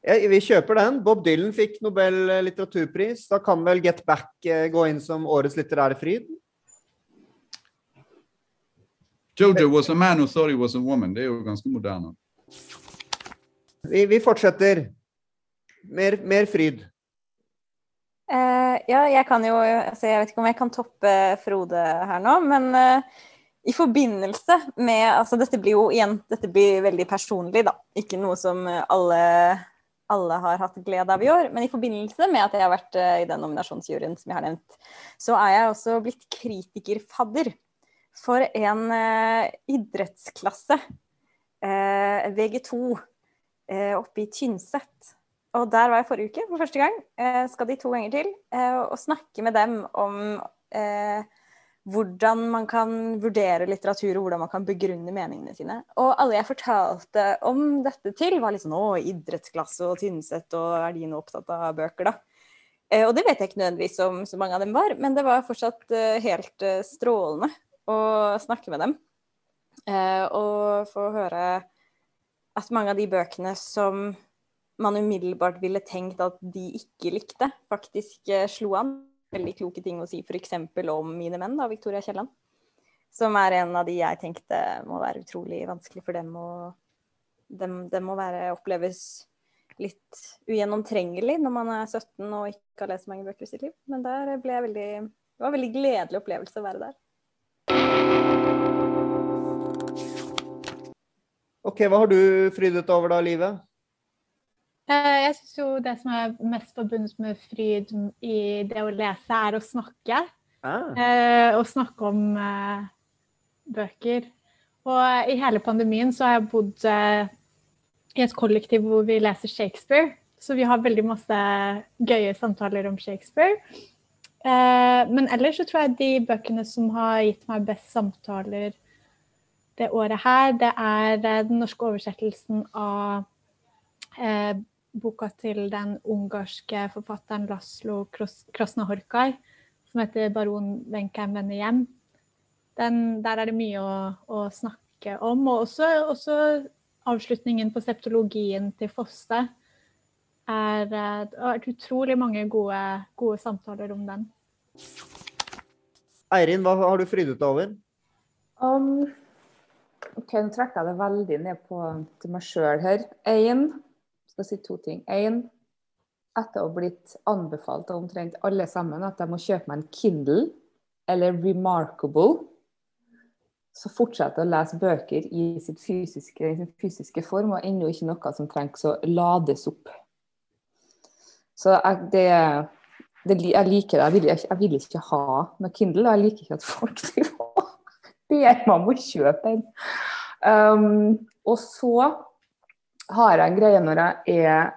Ja, vi kjøper den. Bob Dylan fikk Nobel litteraturpris. Da kan vel Get Back eh, gå inn som årets litterære fryd? Jojo was a man who thought he was a woman. Det er jo ganske moderne. Vi, vi fortsetter. Mer, mer fryd. Uh, ja, jeg kan jo altså Jeg vet ikke om jeg kan toppe Frode her nå, men uh, i forbindelse med altså Dette blir jo igjen dette blir veldig personlig, da. Ikke noe som alle alle har hatt glede av i år. Men i forbindelse med at jeg har vært uh, i den nominasjonsjuryen som jeg har nevnt, så er jeg også blitt kritikerfadder for en uh, idrettsklasse, eh, VG2, oppe i Tynset. Og der var jeg forrige uke for første gang. skal de to ganger til. og snakke med dem om hvordan man kan vurdere litteratur, og hvordan man kan begrunne meningene sine. Og alle jeg fortalte om dette til, var litt sånn Å, idrettsklasse og Tynset, og er de nå opptatt av bøker, da? Eh, og det vet jeg ikke nødvendigvis om så mange av dem var, men det var fortsatt eh, helt eh, strålende å snakke med dem. Eh, og få høre at mange av de bøkene som man umiddelbart ville tenkt at de ikke likte, faktisk eh, slo an veldig kloke ting å si f.eks. om mine menn, da, Victoria Kielland. Som er en av de jeg tenkte må være utrolig vanskelig for dem å dem, dem må være, oppleves litt ugjennomtrengelig når man er 17 og ikke har lest mange bøker i sitt liv. Men der ble jeg veldig Det var en veldig gledelig opplevelse å være der. OK, hva har du frydet over da, Livet? Eh, jeg syns jo det som er mest forbundet med fryd i det å lese, er å snakke. Ah. Eh, å snakke om eh, bøker. Og i hele pandemien så har jeg bodd i et kollektiv hvor vi leser Shakespeare. Så vi har veldig masse gøye samtaler om Shakespeare. men ellers så tror jeg de bøkene som har gitt meg best samtaler det året her, det er eh, den norske oversettelsen av eh, boka til den ungarske forfatteren Laslo Krasnahorkar, som heter 'Baron Wencheim vender hjem'. Den, der er det mye å, å snakke om. Og også, også, avslutningen på septologien til Fosse. Er, det har vært utrolig mange gode, gode samtaler om den. Eirin, hva har du frydet deg over? Um, ok, Nå trekker jeg det veldig ned på, til meg sjøl her. Én skal si to ting. Én, etter å ha blitt anbefalt av omtrent alle sammen at jeg må kjøpe meg en Kindle eller Remarkable, så fortsetter å lese bøker i, fysiske, i sin fysiske form, og ennå ikke noe som trengs å lades opp. Så jeg, det, det, jeg liker det. Jeg vil, jeg, vil, ikke ha noe Kindle, og jeg liker ikke at folk ber meg om å kjøpe en. Um, og så har jeg en greie når jeg er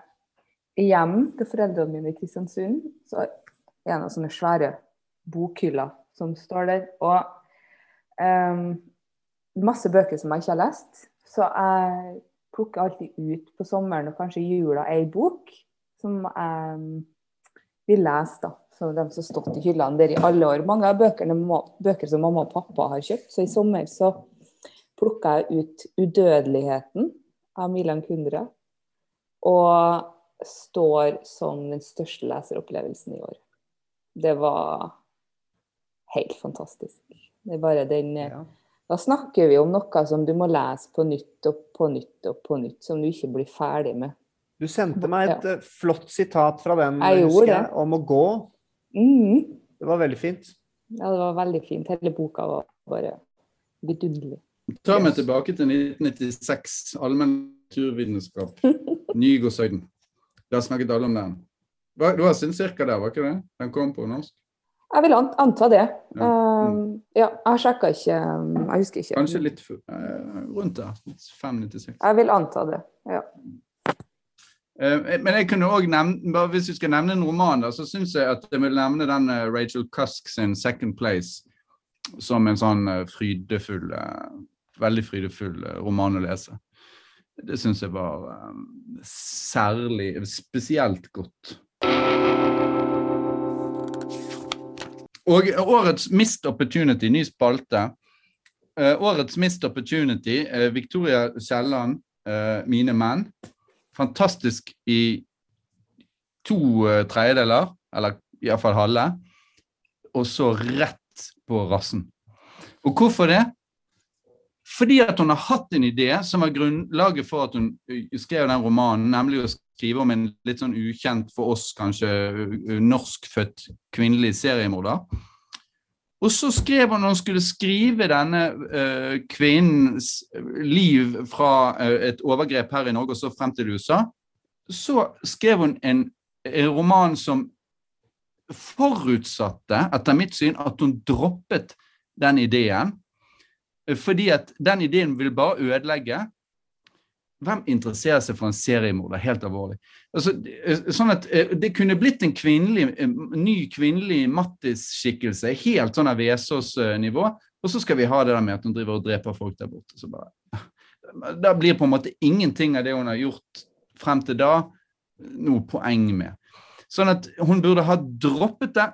hjemme til foreldrene mine i Kristiansund. Så er det noen sånne svære bokhyller som står der. Og um, masse bøker som jeg ikke har lest. Så jeg plukker alltid ut på sommeren og kanskje i jula ei bok som jeg vil lese. da. Så de som har stått i hyllene der i alle år. Mange av bøkene bøker som mamma og pappa har kjøpt. Så i sommer så plukka jeg ut 'Udødeligheten' av Milan Kundra. Og står som den største leseropplevelsen i år. Det var helt fantastisk. Det er bare den ja. Da snakker vi om noe som du må lese på nytt og på nytt og på nytt, som du ikke blir ferdig med. Du sendte meg et ja. Eh, flott sitat fra den jeg husker jeg, om å gå. Mm. Det var veldig fint. Ja, det var veldig fint. Hele boka var bare vidunderlig. Ta meg tilbake til 1996. Allmenn naturvitenskap. Nygårdshøyden. Da snakket alle om den. Du var sin cirka der, var ikke det? Den kom på norsk? Jeg vil anta det. Ja, mm. uh, ja jeg sjekka ikke Jeg husker ikke. Kanskje litt uh, rundt der. 596. Jeg vil anta det, ja. Uh, men jeg kunne også nevne, bare hvis du skal nevne en roman, da, så syns jeg at jeg vil nevne den Rachel Cusk sin 'Second Place' som en sånn frydefull Veldig frydefull roman å lese. Det syns jeg var særlig Spesielt godt. Og årets Missed Opportunity, ny spalte. Årets Missed Opportunity, Victoria Kielland, Mine menn. Fantastisk i to uh, tredjedeler, eller iallfall halve. Og så rett på rassen. Og hvorfor det? Fordi at hun har hatt en idé som var grunnlaget for at hun skrev den romanen, nemlig å skrive om en litt sånn ukjent for oss kanskje norskfødt kvinnelig seriemorder. Og så skrev hun når hun skulle skrive denne uh, kvinnens liv fra uh, et overgrep her i Norge og så frem til USA, så skrev hun en, en roman som forutsatte, etter mitt syn, at hun droppet den ideen fordi at den ideen vil bare ødelegge. Hvem interesserer seg for en seriemorder? Helt alvorlig. Altså, sånn at eh, Det kunne blitt en kvinnelig, ny kvinnelig Mattis-skikkelse, helt sånn av Vesaas-nivå. Og så skal vi ha det der med at hun driver og dreper folk der borte. Så bare, da blir på en måte ingenting av det hun har gjort frem til da, noe poeng med. Sånn at hun burde ha droppet det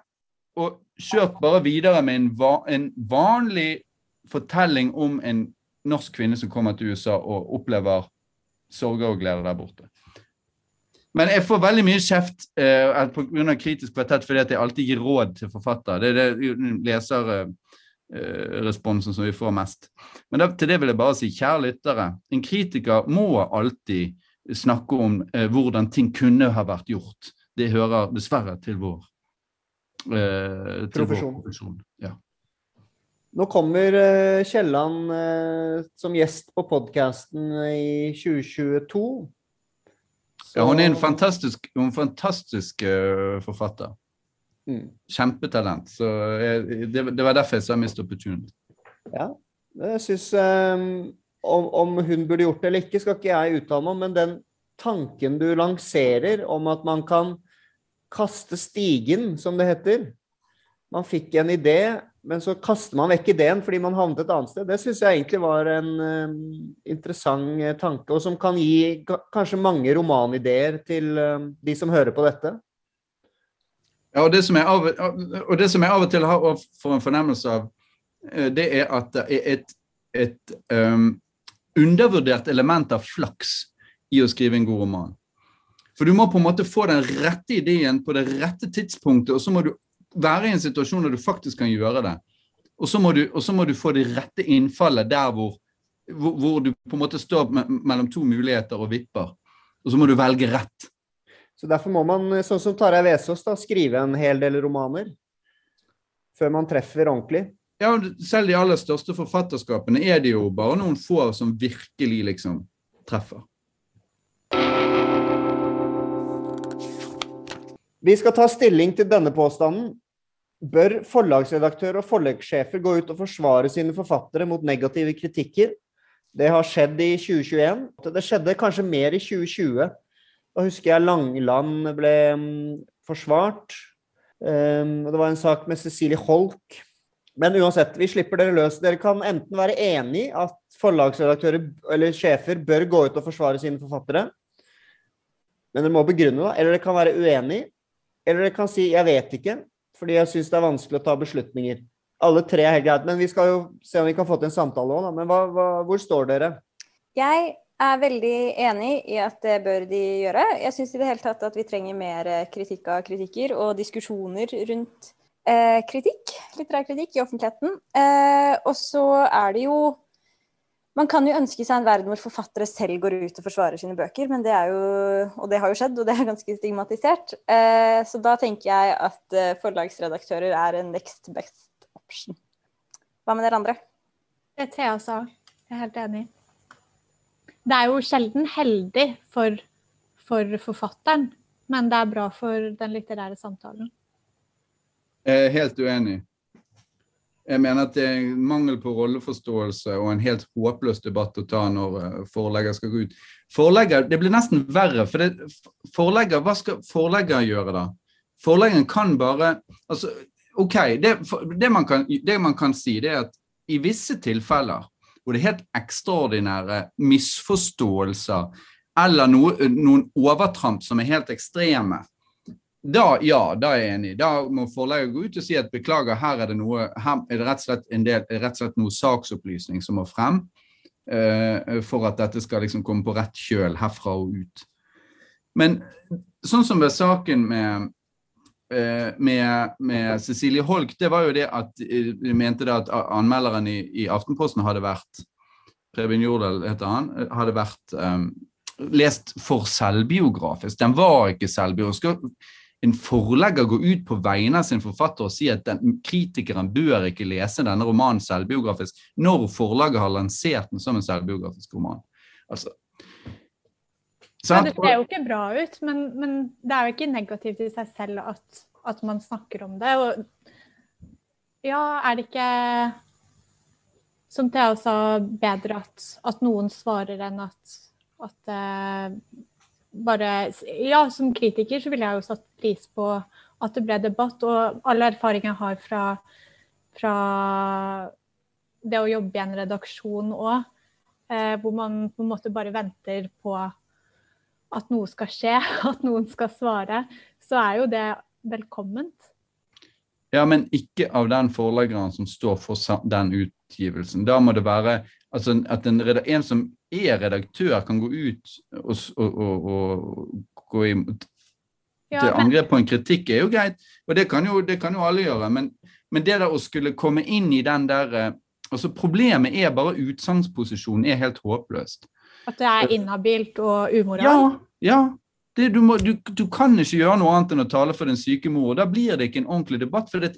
og kjørt bare videre med en, va en vanlig fortelling om en norsk kvinne som kommer til USA og opplever sorger og glede der borte. Men jeg får veldig mye kjeft eh, pga. kritisk kvartett fordi at jeg alltid gir råd til forfatter. Det er det leserresponsen eh, som vi får mest. Men da, til det vil jeg bare si, kjære lyttere, en kritiker må alltid snakke om eh, hvordan ting kunne ha vært gjort. Det hører dessverre til vår, eh, til profesjon. Vår profesjon. Ja. Nå kommer uh, Kielland uh, som gjest på podkasten i 2022. Så... Ja, hun er en fantastisk, en fantastisk uh, forfatter. Mm. Kjempetalent. Så jeg, det, det, var derfor jeg sa 'mist Opportunity'. Ja, jeg syns um, om, om, hun burde gjort det eller ikke, skal ikke jeg uttale meg om, men den tanken du lanserer om at man kan kaste stigen, som det heter Man fikk en idé, men så kaster man vekk ideen fordi man havnet et annet sted. Det syns jeg egentlig var en uh, interessant uh, tanke, og som kan gi kanskje mange romanideer til uh, de som hører på dette. Ja, og det som jeg av, og, det som jeg av og til har får en fornemmelse av, det er at det er et, et um, undervurdert element av flaks i å skrive en god roman. For du må på en måte få den rette ideen på det rette tidspunktet, og så må du være i en situasjon der du faktisk kan gjøre det. Og så må du, må du få det rette innfallet der hvor, hvor, hvor, du på en måte står mellom to muligheter og vipper. Og så må du velge rett. Så derfor må man, sånn som Tarjei Vesaas, skrive en hel del romaner før man treffer ordentlig? Ja, selv de aller største forfatterskapene er det jo bare noen få som virkelig liksom treffer. Vi skal ta stilling til denne påstanden. Bør forlagsredaktør og forlagssjefer gå ut og forsvare sine forfattere mot negative kritikker? Det har skjedd i 2021. Det skjedde kanskje mer i 2020. Da husker jeg Langland ble mm, forsvart. Um, det var en sak med Cecilie Holk. Men uansett, vi slipper dere løs. Dere kan enten være enig i at forlagsredaktører eller sjefer bør gå ut og forsvare sine forfattere, men dere må begrunne det. Eller dere kan være uenig eller dere kan si 'jeg vet ikke', fordi jeg syns det er vanskelig å ta beslutninger. Alle tre er helt greit, men vi skal jo se om vi kan få til en samtale òg, Men hva, hva, hvor står dere? Jeg er veldig enig i at det bør de gjøre. Jeg syns i det hele tatt at vi trenger mer kritikk av kritikker og diskusjoner rundt eh, kritikk, litterær kritikk, i offentligheten. Eh, og så er det jo man kan jo ønske seg en verden hvor forfattere selv går ut og forsvarer sine bøker, men det er jo, og det har jo skjedd, og det er ganske stigmatisert. Eh, så da tenker jeg at eh, forlagsredaktører er en next best option. Hva med dere andre? Det er Thea sa. Jeg er helt enig. Det er jo sjelden heldig for, for forfatteren, men det er bra for den litterære samtalen. Jeg er helt uenig. Jeg mener at det er mangel på rolleforståelse og en helt håpløs debatt å ta når eh, forlegger skal gå ut. Forlegger, Det blir nesten verre. for det, forlegger, Hva skal forlegger gjøre da? Forleggeren kan bare altså, OK, det, det, man kan, det man kan si, det er at i visse tilfeller hvor det er helt ekstraordinære misforståelser eller noe, noen overtramp som er helt ekstreme, da, ja, da er jeg enig. Da må forlaget gå ut og si at beklager, her er det noe, her er det rett og del, rett og slett noe saksopplysning som må frem uh, for at dette skal liksom komme på rett kjøl herfra og ut. Men sånn som ved saken med, uh, med, med Cecilie Holk, det var jo det at de mente det at anmelderen i, i Aftenposten hadde vært Preben Jordal heter han, hadde vært um, lest for selvbiografisk. Den var ikke selvbiografisk en forlegger går ut på vegne av sin forfatter og sier at den, kritikeren bør ikke lese denne romanen selvbiografisk, når forlaget har lansert den som en selvbiografisk roman. Altså, ja, det ser jo ikke bra ut, men, men, det er jo ikke negativt i seg selv at, at man snakker om det. Og, ja, er det ikke som Thea sa, bedre at, at noen svarer enn at, at uh, bare Ja, som kritiker så ville jeg jo satt pris på at det ble debatt, og alle erfaringer jeg har fra, fra det å jobbe i en redaksjon òg, eh, hvor man på en måte bare venter på at noe skal skje, at noen skal svare, så er jo det velkomment. Ja, men ikke av den forleggeren som står for den utgivelsen. Da må det være altså en, en som er redaktør, kan gå ut og, og, og, og gå i, ja, til angrep på en kritikk, er jo greit. Og det kan jo, det kan jo alle gjøre. Men, men, det der å skulle komme inn i den der eh, altså Problemet er bare utsagnsposisjonen er helt håpløst. At det er inhabilt og umoral? Ja. ja. Det, du, må, du, du, kan ikke gjøre noe annet enn å tale for den syke mor. Da blir det ikke en ordentlig debatt. For det,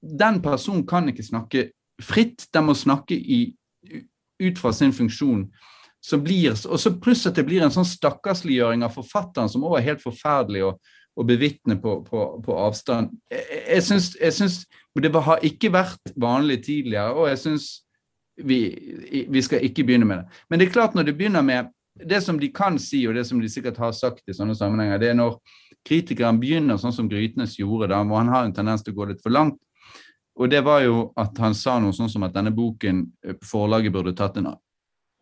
den personen kan ikke snakke fritt. Den må snakke i ut fra sin funksjon. Blir, og så Pluss at det blir en sånn stakkarsliggjøring av forfatteren som også er helt forferdelig å, å bevitne på, på, på, avstand. Jeg, jeg, syns, det har ikke vært vanlig tidligere, og jeg syns vi, vi, skal ikke begynne med det. Men det er klart når det begynner med det som de kan si, og det som de sikkert har sagt i sånne sammenhenger, det er når kritikeren begynner sånn som Grytnes gjorde, da, hvor han har en tendens til å gå litt for langt, Og det var jo at han sa noe sånn som at denne boken, eh, forlaget burde tatt en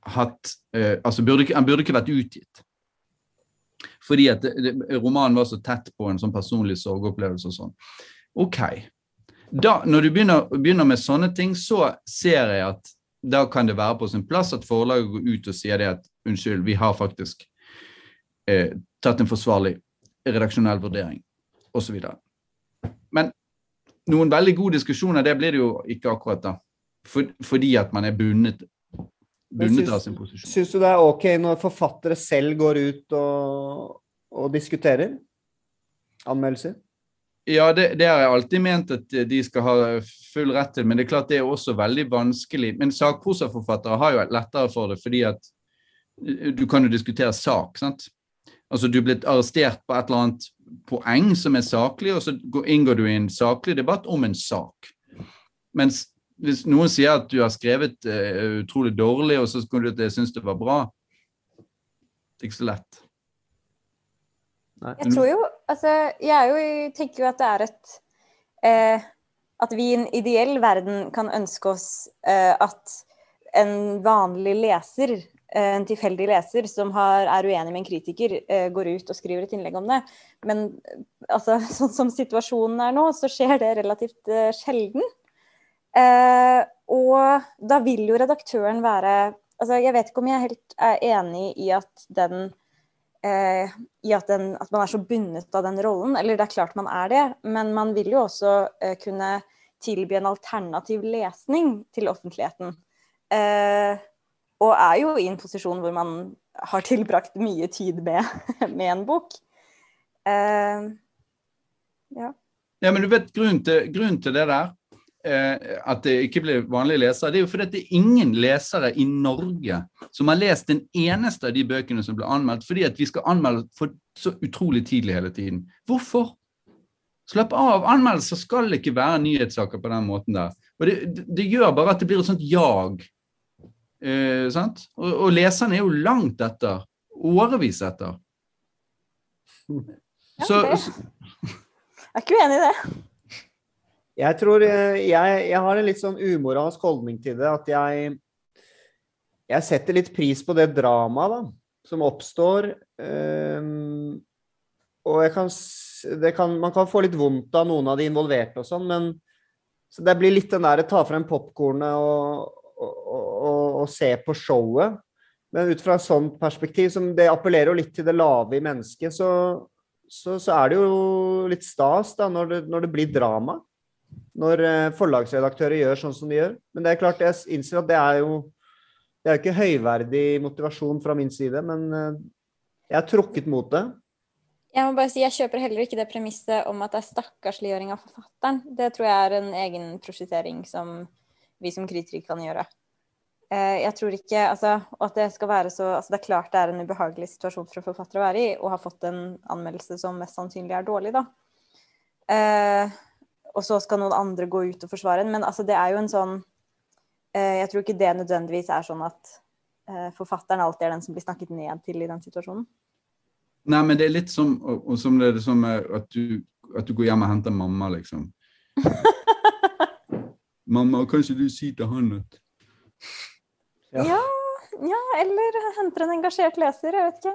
hatt eh, Altså burde, han burde ikke vært utgitt. Fordi at det, romanen var så tett på en sånn personlig sorgopplevelse og sånn. OK. Da, når du begynner, begynner med sånne ting, så ser jeg at da kan det være på sin plass at forlaget går ut og sier det at unnskyld, vi har faktisk eh, tatt en forsvarlig redaksjonell vurdering, osv. Men noen veldig gode diskusjoner, det blir det jo ikke akkurat da. For, fordi at man er bundet, bundet syns- av sin posisjon. Syns du det er ok når forfattere selv går ut og, og diskuterer? Anmeldelser? Ja, det, det har jeg alltid ment at de skal ha full rett til, men det er klart det er også veldig vanskelig. Men sakprosaforfattere har jo lettere for det, fordi at du kan jo diskutere sak, sant. Altså du er blitt arrestert på et eller annet poeng som er saklig, og så inngår du i en saklig debatt om en sak. Mens hvis noen sier at du har skrevet uh, utrolig dårlig, og så skulle du at jeg syns det var bra, det er ikke så lett. Jeg tror jo Altså, jeg er jo, tenker jo at det er et eh, At vi i en ideell verden kan ønske oss eh, at en vanlig leser, en tilfeldig leser som har, er uenig med en kritiker, eh, går ut og skriver et innlegg om det. Men eh, altså, sånn som situasjonen er nå, så skjer det relativt eh, sjelden. Eh, og da vil jo redaktøren være Altså, jeg vet ikke om jeg helt er enig i at den eh, i at, den, at man er så bundet av den rollen. Eller det er klart man er det, men man vil jo også eh, kunne tilby en alternativ lesning til offentligheten. Eh, og er jo i en posisjon hvor man har tilbrakt mye tid med, med en bok. Uh, ja. Ja, men du vet grunnen til, grunnen til det der, eh, at det ikke blir vanlige lesere, det er jo fordi det er ingen lesere i Norge som har lest den eneste av de bøkene som ble anmeldt, fordi at vi skal anmelde for så utrolig tidlig hele tiden. Hvorfor? Slapp av, anmeldelser skal ikke være nyhetssaker på den måten der. Og det, det gjør bare at det blir et sånt jag. Eh, sant? Og, og leserne er jo langt etter. Årevis etter. Ja, Så, det- så Jeg er ikke uenig i det. Jeg tror eh, jeg, jeg har en litt sånn umoralsk holdning til det. At jeg Jeg setter litt pris på det dramaet da, som oppstår. ehm, og jeg kan, det kan Man kan få litt vondt av noen av de involverte og sånn, men så det blir litt den der ta frem popkornet og, og, og, og se på showet. Men ut fra et sånt perspektiv, som det appellerer jo litt til det lave i mennesket, så, så, så er det jo litt stas da, når det, når det blir drama. Når eh, forlagsredaktører gjør sånn som de gjør. Men det er klart, jeg innser at det er jo det er jo ikke høyverdig motivasjon fra min side, men eh, jeg er trukket mot det. Jeg må bare si, jeg kjøper heller ikke det premisset om at det er stakkarsliggjøring av forfatteren. Det tror jeg er en egen prosjektering som vi som kritikere kan gjøre. Eh, Jeg tror ikke, altså, at det skal være så, altså Det er klart det er en ubehagelig situasjon for en forfatter å være i, og ha fått en anmeldelse som mest sannsynlig er dårlig, da. Eh, og så skal noen andre gå ut og forsvare den. Men altså, det er jo en sånn eh, Jeg tror ikke det nødvendigvis er sånn at eh, forfatteren alltid er den som blir snakket ned til i den situasjonen. Nei, men det er litt som, og, og som, det er som eh, at, du, at du går hjem og henter mamma, liksom. mamma, kan ikke du si til han at Ja. Ja, ja, eller henter en engasjert leser, jeg vet ikke.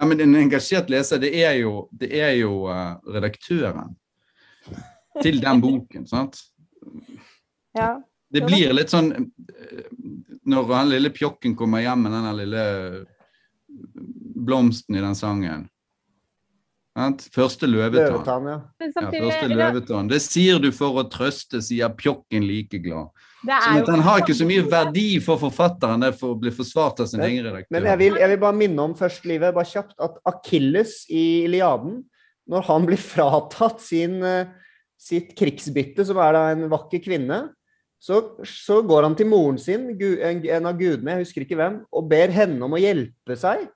Ja, men en engasjert leser, det er jo, det er jo uh, redaktøren til den boken, sant? Ja. Det blir litt sånn eh, Når han lille pjokken kommer hjem med den lille blomsten i den sangen. Første løvetann. Løvetann, ja. Men Ja, første det, løvetann. Det sier du for å trøste, sier pjokken like glad. Sånn at Den har ikke så mye verdi for forfatteren det for å bli forsvart av sin Men- egen redaktør. Men jeg vil, jeg vil bare minne om først, Livet, bare kjapt, at Akilles i Iliaden, når han blir fratatt sin, eh, sitt krigsbytte, som er da en vakker kvinne, så, så går han til moren sin, en, en av gudene, jeg husker ikke hvem, og ber henne om å hjelpe seg.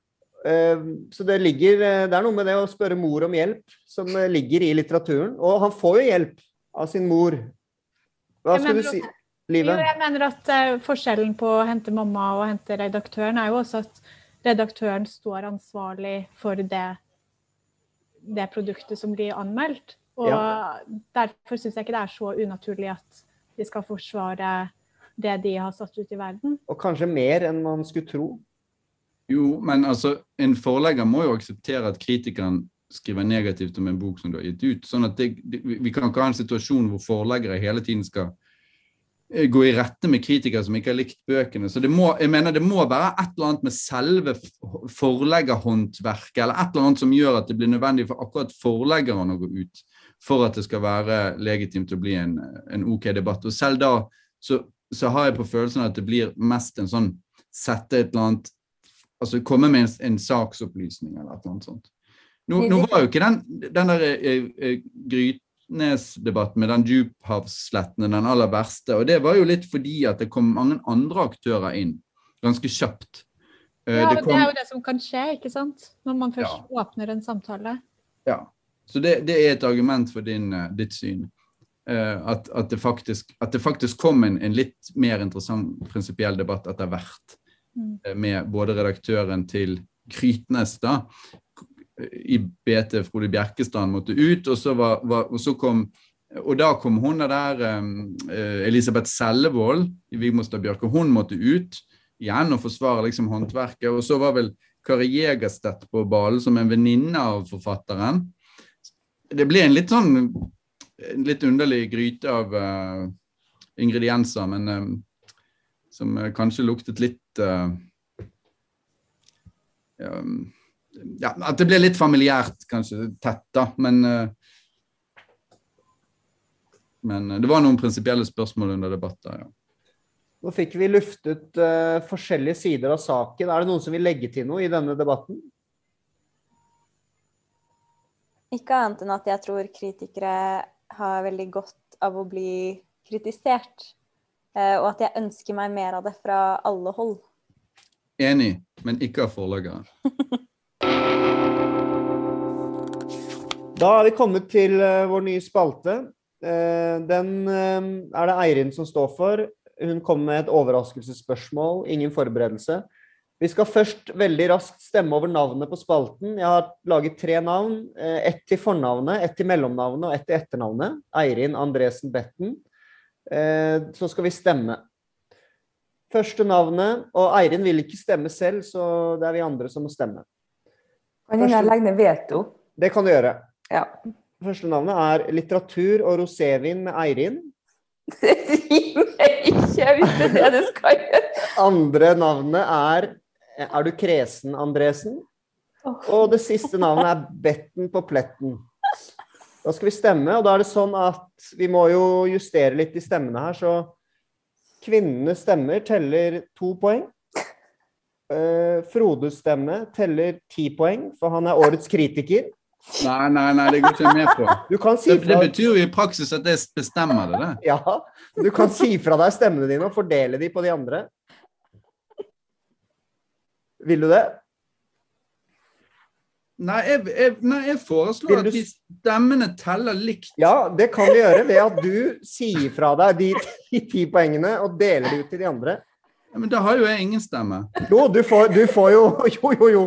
Eh, Så det ligger eh, Det er noe med det å spørre mor om hjelp som eh, ligger i litteraturen. Og han får jo hjelp av sin mor. Hva skal du si? si, Jo, jeg mener at Forskjellen på å hente mamma og å hente redaktøren er jo også at redaktøren står ansvarlig for det, det produktet som blir anmeldt. Og Ja. derfor syns jeg ikke det er så unaturlig at de skal forsvare det de har satt ut i verden. Og kanskje mer enn man skulle tro. Jo, men altså, en forlegger må jo akseptere at kritikeren skriver negativt om en bok som du har gitt ut. sånn at det, Vi kan ikke ha en situasjon hvor forleggere hele tiden skal eh, gå i rette med kritikere som ikke har likt bøkene. Så det må, jeg mener det må være et eller annet med selve forleggerhåndverket, eller et eller annet som gjør at det blir nødvendig for akkurat forleggeren å gå ut for at det skal være legitimt å bli en, en OK debatt. Og selv da så, så har jeg på følelsen at det blir mest en sånn sette et eller annet Altså komme med en, en saksopplysning eller noe sånt. Nå, nå var jo ikke den, den der eh, eh, Grytnes-debatten med den djuphavsslettene den aller verste. Og det var jo litt fordi at det kom mange andre aktører inn ganske kjapt. Eh, Ja, det det er jo det som kan skje, ikke sant? Når man først åpner en samtale. Ja. Så det, det er et argument for din, eh, ditt syn. Eh, at, at, det faktisk, at det faktisk kom en, en litt mer interessant prinsipiell debatt etter hvert. Mm. eh, Med både redaktøren til Krytnes da, i BT, Frode Bjerkestrand, måtte ut. Og så, var, var, og så kom og da kom hun der, um, Elisabeth Sellevold i Vigmostad Bjørke, hun måtte ut igjen og forsvare liksom håndverket. Og så var vel Kari Jegerstedt på ballen som en venninne av forfatteren. Det ble en litt sånn en litt underlig gryte av uh, ingredienser, men eh, som eh, kanskje luktet litt uh, ja, ja, At det ble litt familiært, kanskje tett, da. Men uh, men det var noen prinsipielle spørsmål under debatter, ja. Nå fikk vi luftet uh, forskjellige sider av saken. Er det noen som vil legge til noe i denne debatten? Ikke annet enn at jeg tror kritikere har veldig godt av å bli kritisert. Eh, Og at jeg ønsker meg mer av det fra alle hold. Enig, men ikke av forleggere. Da er vi kommet til eh, vår nye spalte. Eh, den er det Eirin som står for. Hun kom med et overraskelsesspørsmål, ingen forberedelse. Vi skal først veldig raskt stemme over navnet på spalten. Jeg har laget tre navn. Ett til fornavnet, ett til mellomnavnet og ett til etternavnet. Eirin Andresen Betten. Eh, Så skal vi stemme. Første navnet, og Eirin vil ikke stemme selv, så det er vi andre som må stemme. Kan jeg legge ned veto? Det kan du gjøre. Ja. Første navnet er litteratur og rosévin med Eirin. Det rimer ikke, Jeg er det det skal gjøre. Andre navnet er Er du kresen, Andresen? Og det siste navnet er Betten på pletten. Da skal vi stemme, og da er det sånn at vi må jo justere litt i stemmene her, så kvinnenes stemmer teller to poeng. Uh, Frodes stemme teller ti poeng, for han er årets kritiker. Nei, nei, nei, det går ikke jeg med på. Du kan si Det, det betyr jo i praksis at jeg bestemmer det. det. Ja, du kan si fra deg stemmene dine og fordele de på de andre. Vil du det? Nei, jeg, jeg, nei, jeg foreslår du at de stemmene teller likt. Ja, det kan vi gjøre ved at du sier fra deg de ti, ti poengene og deler de ut til de andre. Ja, men da har jo jeg ingen stemme. Jo, du får, du får jo Jo, jo, jo.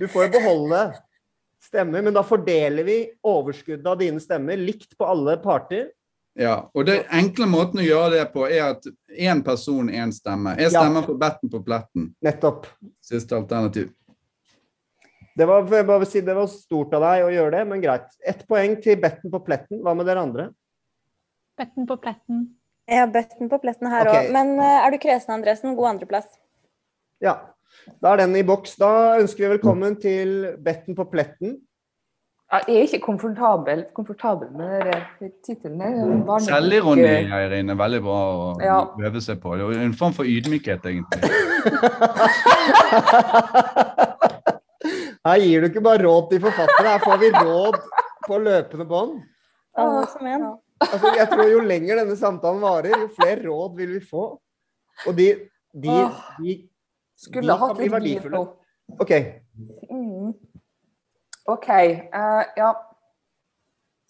Du får jo beholde stemmer, men da fordeler vi overskuddet av dine stemmer likt på alle parter. Ja, og den enkle måten å gjøre det på, er at én person, én stemme. Jeg Ja. stemmer for Betten på pletten. Nettopp. Siste alternativ. Det var, jeg bare si, det var stort av deg å gjøre det, men greit. Ett poeng til Betten på pletten. Hva med dere andre? Betten på pletten. Jeg har bøtten på pletten her òg. Okay. Men eh, er du kresen, Andresen? God andreplass. Ja. Da er den i boks. Da ønsker vi velkommen til Betten på pletten. Jeg er ikke komfortabel, komfortabel med den tittelen. Barnebok- Selvironi, Eirin, er veldig bra å Ja. øve seg på. Det er en form for ydmykhet, egentlig. Her gir du ikke bare råd til forfattere, her får vi råd på løpende bånd. Alle som en. Altså, jeg tror Jo lenger denne samtalen varer, jo flere råd vil vi få. Og de, de, de, de Skulle de kan bli verdifulle. på. OK. Mm. OK. Uh, ja.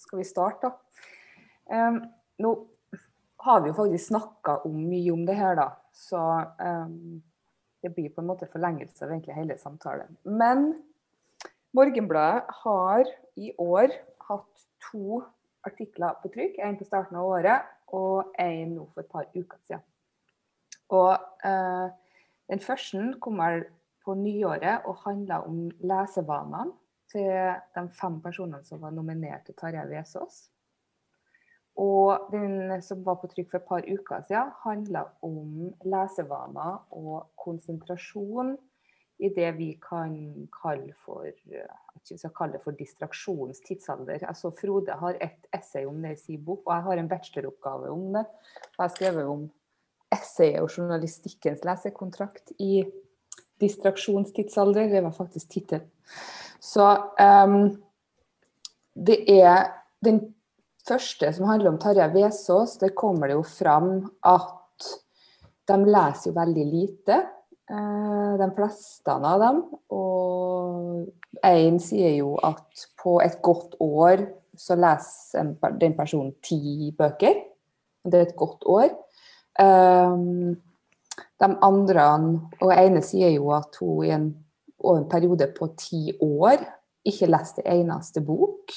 Skal vi starte, da? Um, nå har vi jo faktisk snakka mye om det her, da. Så um, det blir på en måte forlengelse av egentlig hele samtalen. Men Morgenbladet har i år hatt to artikler på trykk. En på starten av året og en nå for et par uker siden. Og eh, den første kommer på nyåret og handla om lesevanene til de fem personene som var nominert til Tarjei Vesaas. Og den som var på trykk for et par uker siden, handla om lesevaner og konsentrasjon i det vi kan kalle for skal kalle for distraksjonens tidsalder. Altså, Frode har et essay om det i sin bok, og jeg har en bacheloroppgave om det. Jeg har skrevet om essayet og journalistikkens lesekontrakt i distraksjonstidsalder. Det var faktisk tittelen. Så um, det er den første som handler om Tarjei Vesaas, det kommer det jo fram at de leser jo veldig lite. Eh, de fleste av dem. Og én sier jo at på et godt år så leser den personen ti bøker. Det er et godt år. Um, de andre, og ene sier jo at hun i en, en periode på ti år ikke leste en eneste bok.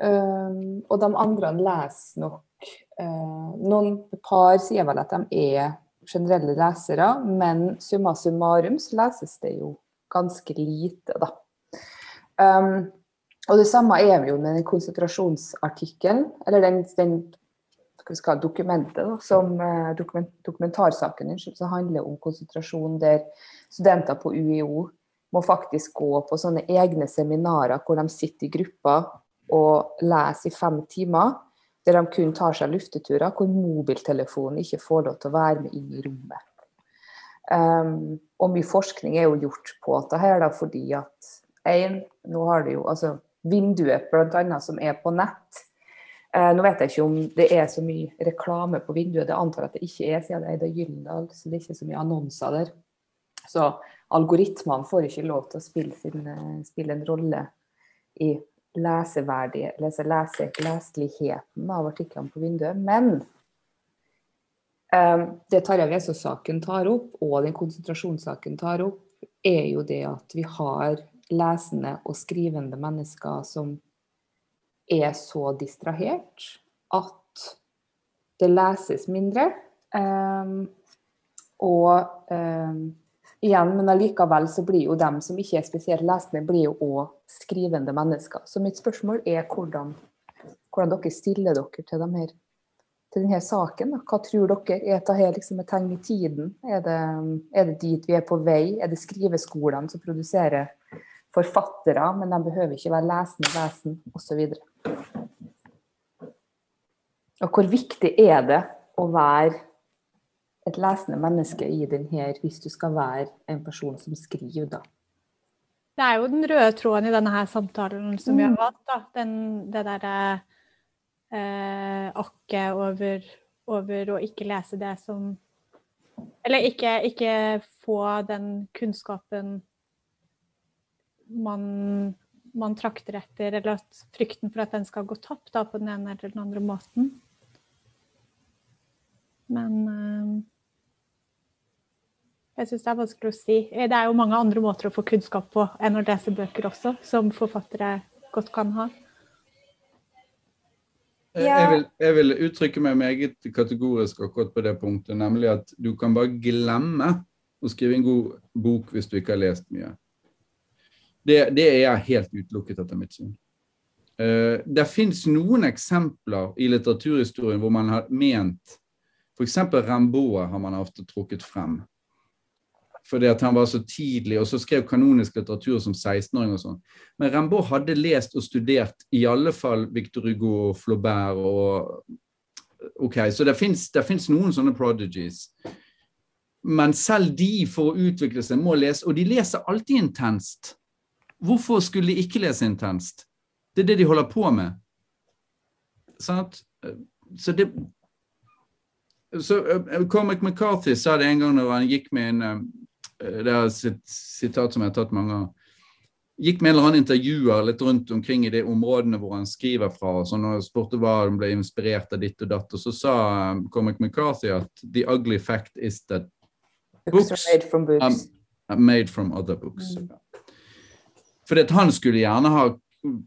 Um, og de andre leser nok uh, Noen par sier vel at de er generelle lesere, men summa summarum så leses det jo ganske lite, da. Um, og det samme er jo med den konsentrasjonsartikkelen, eller den, den skal, dokumentet, da, som uh, dokument, dokumentarsaken som handler om konsentrasjon, der studenter på UiO må faktisk gå på sånne egne seminarer hvor de sitter i grupper og leser i fem timer der de kun tar seg lufteturer, hvor mobiltelefonen ikke får lov til å være med inn i rommet. Um, og mye forskning er jo gjort på dette her, da, fordi at en, nå har du jo altså vinduet bl.a. som er på nett. Uh, nå vet jeg ikke om det er så mye reklame på vinduet, det antar jeg at det ikke er, siden det er Eida Gyldendal, så det er ikke så mye annonser der. Så algoritmene får ikke lov til å spille, sin, eh, spille en rolle i leseverdig, lese, lese, leseligheten av artiklene på vinduet. Men um, det Tarjei Vesaas-saken tar opp, og den konsentrasjonssaken tar opp, er jo det at vi har lesende og skrivende mennesker som er så distrahert at det leses mindre. Um, og um, igjen, men allikevel så blir jo dem som ikke er spesielt lesende, blir jo òg skrivende mennesker. Så mitt spørsmål er hvordan, hvordan dere stiller dere til, de her, til denne saken. Hva tror dere? Er dette liksom et tegn i tiden? Er det, er det, dit vi er på vei? Er det skriveskolene som produserer forfattere, men de behøver ikke være lesende vesen, osv.? Og hvor viktig er det å være et lesende menneske i den her, hvis du skal være en person som skriver, da? Det er jo den røde tråden i denne her samtalen som vi har mm. hatt. da. Den, det derre eh, akket over, over, å ikke lese det som Eller ikke, ikke få den kunnskapen man, man, trakter etter, eller at frykten for at den skal gå tapt da, på den ene eller den andre måten. Men eh, jeg syns det er vanskelig å si. Eh, det er jo mange andre måter å få kunnskap på enn å lese bøker også, som forfattere godt kan ha. Ja. Jeg, vil, jeg, vil, uttrykke meg meget kategorisk akkurat på det punktet, nemlig at du kan bare glemme å skrive en god bok hvis du ikke har lest mye. Det, det er helt utelukket etter mitt syn. Uh, det fins noen eksempler i litteraturhistorien hvor man har ment F.eks. Rambaud har man ofte trukket frem. Fordi at han var så tidlig, og så skrev kanonisk litteratur som 16-åring og sånn. Men Rimbaud hadde lest og studert i alle fall Victor Hugo og Flaubert og OK, så det fins noen sånne prodigies. Men selv de, for å utvikle seg, må lese, og de leser alltid intenst. Hvorfor skulle de ikke lese intenst? Det er det de holder på med. Sant? Så det, så uh, Cormac McCarthy sa det en gang når han gikk med en uh, Det er et sitat som jeg har tatt mange av. Gikk med en eller annen intervjuer litt rundt omkring i de områdene hvor han skriver fra. og sånn, og spurte hva han ble inspirert av ditt og datt. Og så sa Comic McCarthy at the ugly fact is that books, books are made from books. are made from other books. Mm. Fordi at han skulle gjerne ha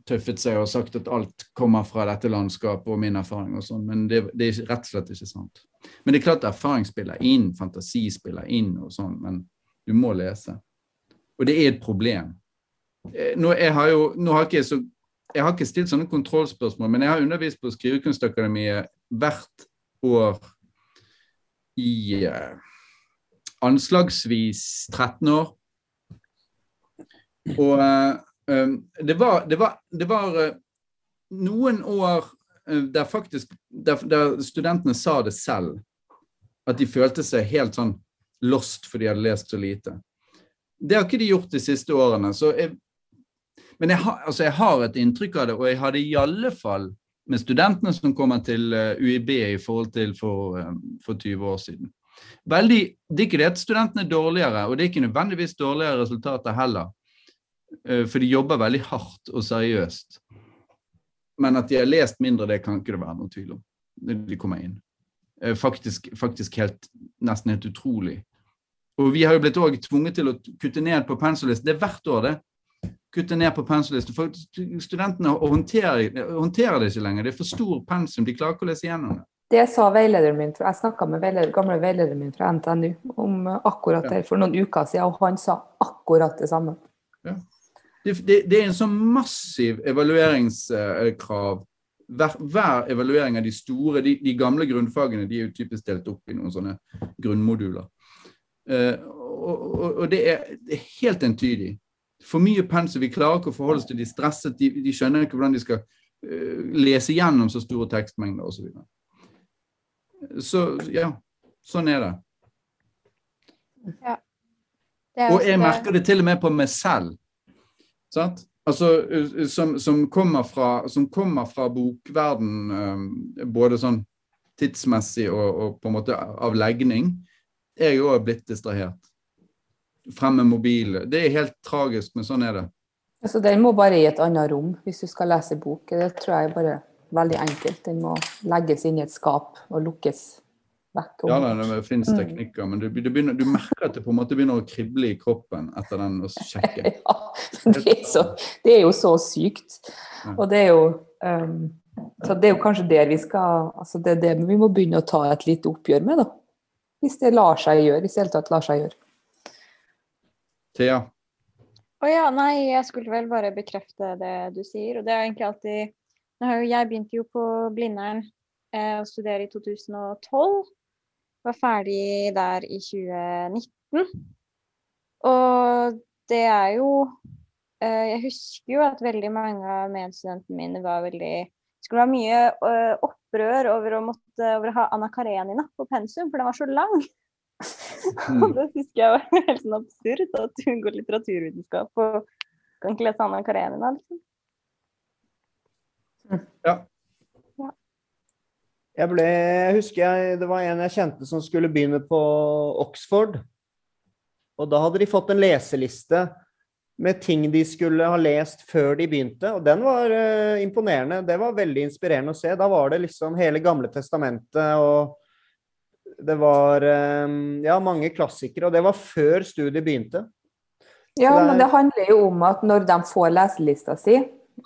tøffet seg og sagt at alt kommer fra dette landskapet og min erfaring og sånn, men det, det, er rett og slett ikke sant. Men det er klart erfaring spiller inn, fantasi spiller inn og sånn, men du må lese. Og det er et problem. Eh, nå, jeg har jo, nå har ikke så, jeg har ikke stilt sånne kontrollspørsmål, men jeg har undervist på Skrivekunstakademiet hvert år i eh, anslagsvis 13 år. Og uh, um, det var, det var, det var eh, noen år der faktisk der, der, studentene sa det selv, at de følte seg helt sånn lost fordi de hadde lest så lite. Det har ikke de gjort de siste årene. jeg, Men jeg har, altså jeg har et inntrykk av det, og jeg hadde i alle fall med studentene som kommer til UiB i forhold til for, for 20 år siden. Veldig, det er ikke det at studentene er dårligere, og det er ikke nødvendigvis dårligere resultater heller. For de jobber veldig hardt og seriøst. Men at de har lest mindre, det kan ikke det være noen tvil om. når De kommer inn. Faktisk, faktisk helt, nesten helt utrolig. Og vi har jo blitt også tvunget til å kutte ned på pensumlisten. Det er hvert år, det. Kutte ned på pensumlisten. For studentene håndterer, håndterer, det ikke lenger. Det er for stor pensum. De klarer ikke å lese gjennom det. Det sa veilederen min, jeg snakka med veileder, gamle veilederen min fra NTNU om akkurat det for noen uker siden, og han sa akkurat det samme. Ja. Det, det, det, er en sånn massiv evalueringskrav. Hver, hver, evaluering av de store, de, de, gamle grunnfagene, de er jo typisk delt opp i noen sånne grunnmoduler. Uh, og, og, og det, er, det, er, helt entydig. For mye pensum. Vi klarer ikke å forholde oss til de stresset. De, de skjønner ikke hvordan de skal uh, lese gjennom så store tekstmengder osv. Så, så ja, sånn er det. Ja. det er og jeg merker det til og med på meg selv. Sant? Altså, som, som, kommer fra, som kommer fra bokverden, både sånn tidsmessig og, og, på en måte av legning. Jeg er òg blitt distrahert. Frem med mobil. Det er helt tragisk, men sånn er det. Altså, Den må bare i et annet rom hvis du skal lese bok. Det tror jeg bare veldig enkelt. Den må legges inn i et skap og lukkes vekk. Ja, det, det finnes mm. teknikker, men du, du, begynner, du, merker at det på en måte begynner å krible i kroppen etter den å sjekke. ja, det er, så, det er, jo så sykt. Og det er jo um, så det er jo kanskje der vi skal altså Det er det vi må begynne å ta et lite oppgjør med, da. Hvis det lar seg gjøre. Hvis det hele tatt lar seg gjøre. Thea? Å oh ja, nei, jeg skulle vel bare bekrefte det du sier. Og det er egentlig alltid jeg begynte jo på Blindern eh, å studere i 2012. Var ferdig der i 2019. Og det er jo eh, Jeg husker jo at veldig mange av medstudentene mine var veldig skulle være mye uh, opprør over å, måtte, over å ha Anna Karenina på pensum, for den var så lang. Mm. det husker jeg var helt sånn absurd, at hun går litteraturvitenskap og kan ikke lese Anna Karenina. liksom. Ja. Jeg ble, jeg husker jeg, Det var en jeg kjente som skulle begynne på Oxford. Og da hadde de fått en leseliste med ting de skulle ha lest før de begynte. Og den var uh, imponerende. Det var veldig inspirerende å se. Da var det liksom hele Gamle testamentet og det var um, ja, mange klassikere. Og det var før studiet begynte. Ja, det men det handler jo om at når de får leselista si,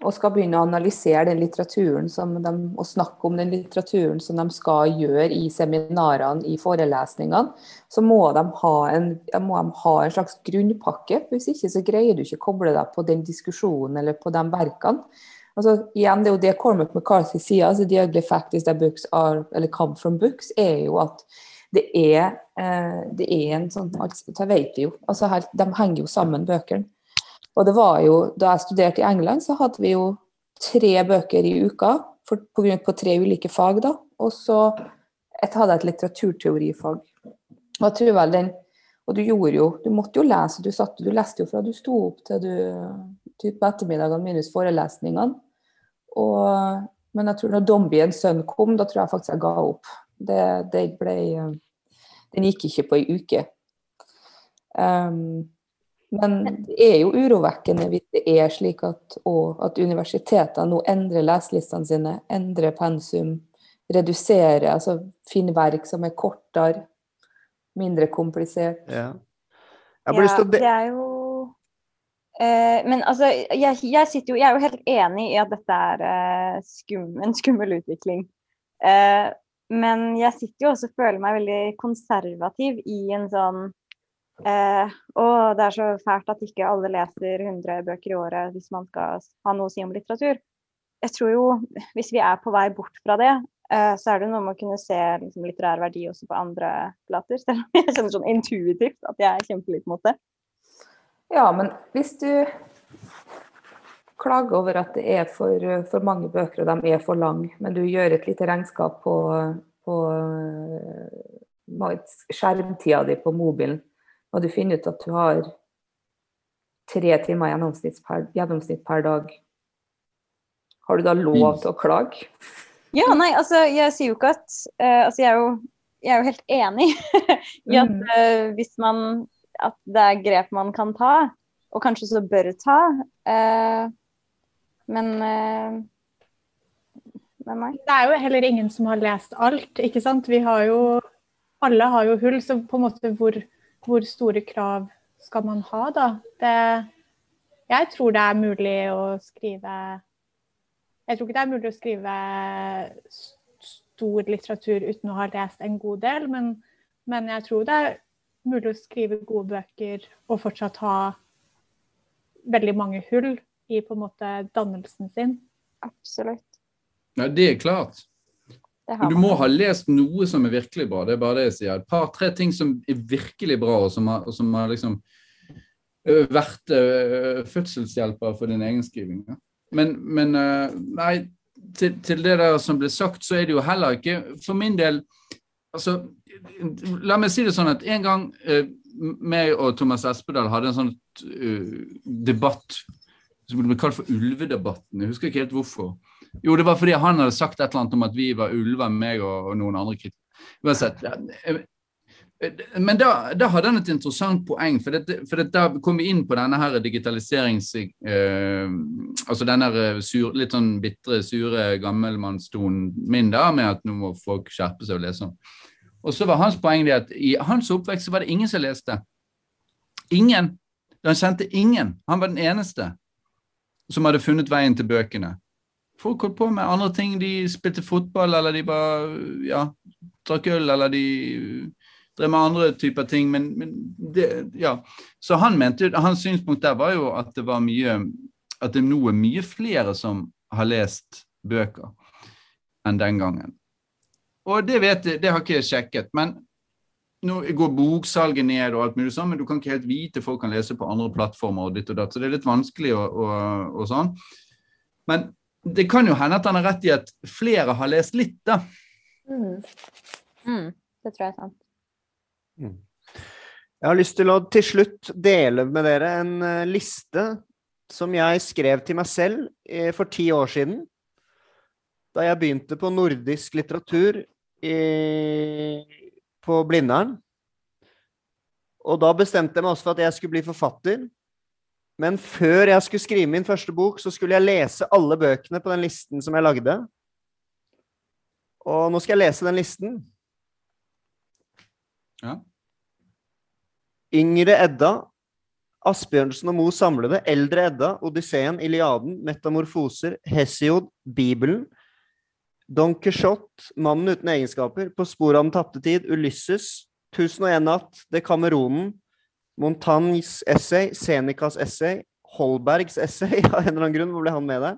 og skal begynne å analysere den litteraturen de, og snakke om den litteraturen som de skal gjøre i seminarene, i forelesningene, så må de ha en, de ha en slags grunnpakke. Hvis ikke så greier du ikke å koble deg på den diskusjonen eller på de verkene. Altså, igjen, Det er jo det Cormac McCarthy sier, altså, the ugly fact is that books are, eller come from books, er jo at det er, eh, det er en sånn altså, Det vet vi jo. altså her, De henger jo sammen, bøkene. Og det var jo, Da jeg studerte i England, så hadde vi jo tre bøker i uka for, på, grunn, på tre ulike fag. da, Og så et, hadde jeg et litteraturteorifag. Og jeg tror vel den, og du gjorde jo, du måtte jo lese, du, satt, du leste jo fra du sto opp til du typ på ettermiddagene minus forelesningene. Og, men jeg tror når Dombiens sønn kom, da tror jeg faktisk jeg ga opp. Det, det ble, den gikk ikke på ei uke. Um, men det er jo urovekkende hvis det er slik at, at universitetene nå endrer leselistene sine, endrer pensum, reduserer, altså finner verk som er kortere, mindre komplisert. Ja. ja det er jo Eh, men altså, jeg, jeg, sitter jo, jeg er jo helt enig i at dette er eh, skum, en skummel utvikling. Eh, men jeg sitter jo også og føler meg veldig konservativ i en sånn eh, og det er så fælt at ikke alle leser 100 bøker i året hvis man skal ha noe å si om litteratur. Jeg tror jo, hvis vi er på vei bort fra det, eh, så er det noe med å kunne se liksom, litterær verdi også på andre plater. Selv om jeg kjenner sånn intuitivt at jeg er kjempelitt mot det. Ja, men hvis du klager over at det er for, for mange bøker og de er for lange, men du gjør et lite regnskap på, på eh, skjermtida di på mobilen, og du finner ut at du har tre timer gjennomsnitt per, gjennomsnitt per dag, har du da lov til å klage? Ja, nei, altså jeg sier jo ikke at uh, Altså jeg er jo, jeg er jo helt enig i at uh, hvis man At det er grep man kan ta, og kanskje så bør ta. Uh, men med meg. Det er jo heller ingen som har lest alt, ikke sant. Vi har jo Alle har jo hull, så på en måte hvor, hvor store krav skal man ha, da? Det, jeg tror det er mulig å skrive Jeg tror ikke det er mulig å skrive stor litteratur uten å ha lest en god del, men, men jeg tror det er mulig å skrive gode bøker og fortsatt ha veldig mange hull i på en måte dannelsen sin. Absolutt. Ja, det er klart. Men du må ha lest noe som er virkelig bra. Det er bare det jeg sier. Et par-tre ting som er virkelig bra, og som har, og som har liksom vært uh, fødselshjelper for din egen skriving. Ja. Men, men uh, nei, til, til, det der som ble sagt, så er det jo heller ikke For min del altså, La meg si det sånn at en gang uh, meg og Thomas Espedal hadde en sånn debatt som ble kalt for ulvedebatten. Jeg husker ikke helt hvorfor. Jo, det var fordi han hadde sagt et eller annet om at vi var ulver, meg og, og noen andre kritikere. Men da, da, hadde han et interessant poeng, for, det, for det, da kom vi inn på denne her digitaliserings... Eh, altså denne sur, litt sånn bitre, sure gammelmannstonen min da, med at nå må folk skjerpe seg og lese. Og så var hans poeng det at i hans oppvekst så var det ingen som leste. Ingen. Han kjente ingen. Han var den eneste som hadde funnet veien til bøkene. Folk holdt på med andre ting. De spilte fotball, eller de bare ja, drakk øl, eller de drev med andre typer ting. Men, men det, ja. Så han mente, hans synspunkt der var jo at det var mye at det nå er mye flere som har lest bøker enn den gangen. Og det vet jeg, det har ikke jeg sjekket. Men nå går boksalget ned og alt mulig sånn, men du kan ikke helt vite. Folk kan lese på andre plattformer og ditt og datt, så det er litt vanskelig og, og, og sånn. Men det kan jo hende at han har rett i at flere har lest litt, da. Mm. Mm, det tror jeg er sant. Mm. Jeg har lyst til å til slutt dele med dere en uh, liste som jeg skrev til meg selv uh, for ti år siden. Da jeg begynte på nordisk litteratur i, på Blindern. Og da bestemte jeg meg også for at jeg skulle bli forfatter. Men før jeg skulle skrive min første bok, så skulle jeg lese alle bøkene på den listen som jeg lagde. Og nå skal jeg lese den listen. Ja. Yngre Edda, Asbjørnsen og Moe samlede, Eldre Edda, Odysseen, Iliaden, Metamorfoser, Hesiod, Bibelen, Don Quijote, Mannen uten egenskaper, På sporet av den tapte tid, Ulysses, Tusen og en natt, Dekameronen, Montagnes essay, Senecas essay, Holbergs essay, av en eller annen grunn. Hvor ble han med der?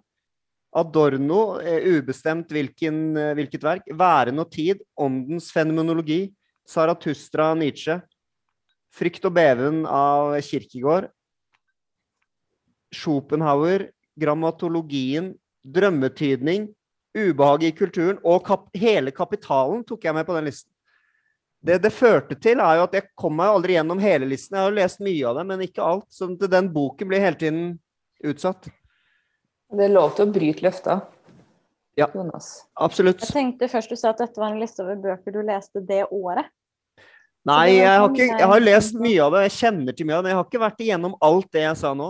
Adorno, ubestemt hvilken, eh, hvilket verk. Væren og tid, Åndens fenomenologi, Saratustra Nietzsche. Frykt og beven av Kirkegård. Schopenhauer, Grammatologien, Drømmetydning, Ubehag i kulturen og kap hele Kapitalen tok jeg med på den listen. Det det førte til, er jo at jeg kom meg aldri gjennom hele listen. Jeg har jo lest mye av det, men ikke alt. Så den boken blir hele tiden utsatt. Det er lov til å bryte løfter. Ja, Jonas. absolutt. Jeg tenkte først du sa at dette var en liste over bøker du leste det året. Nei, jeg har, ikke, jeg har lest mye av det. Jeg kjenner til mye av det. Jeg har ikke vært igjennom alt det jeg sa nå.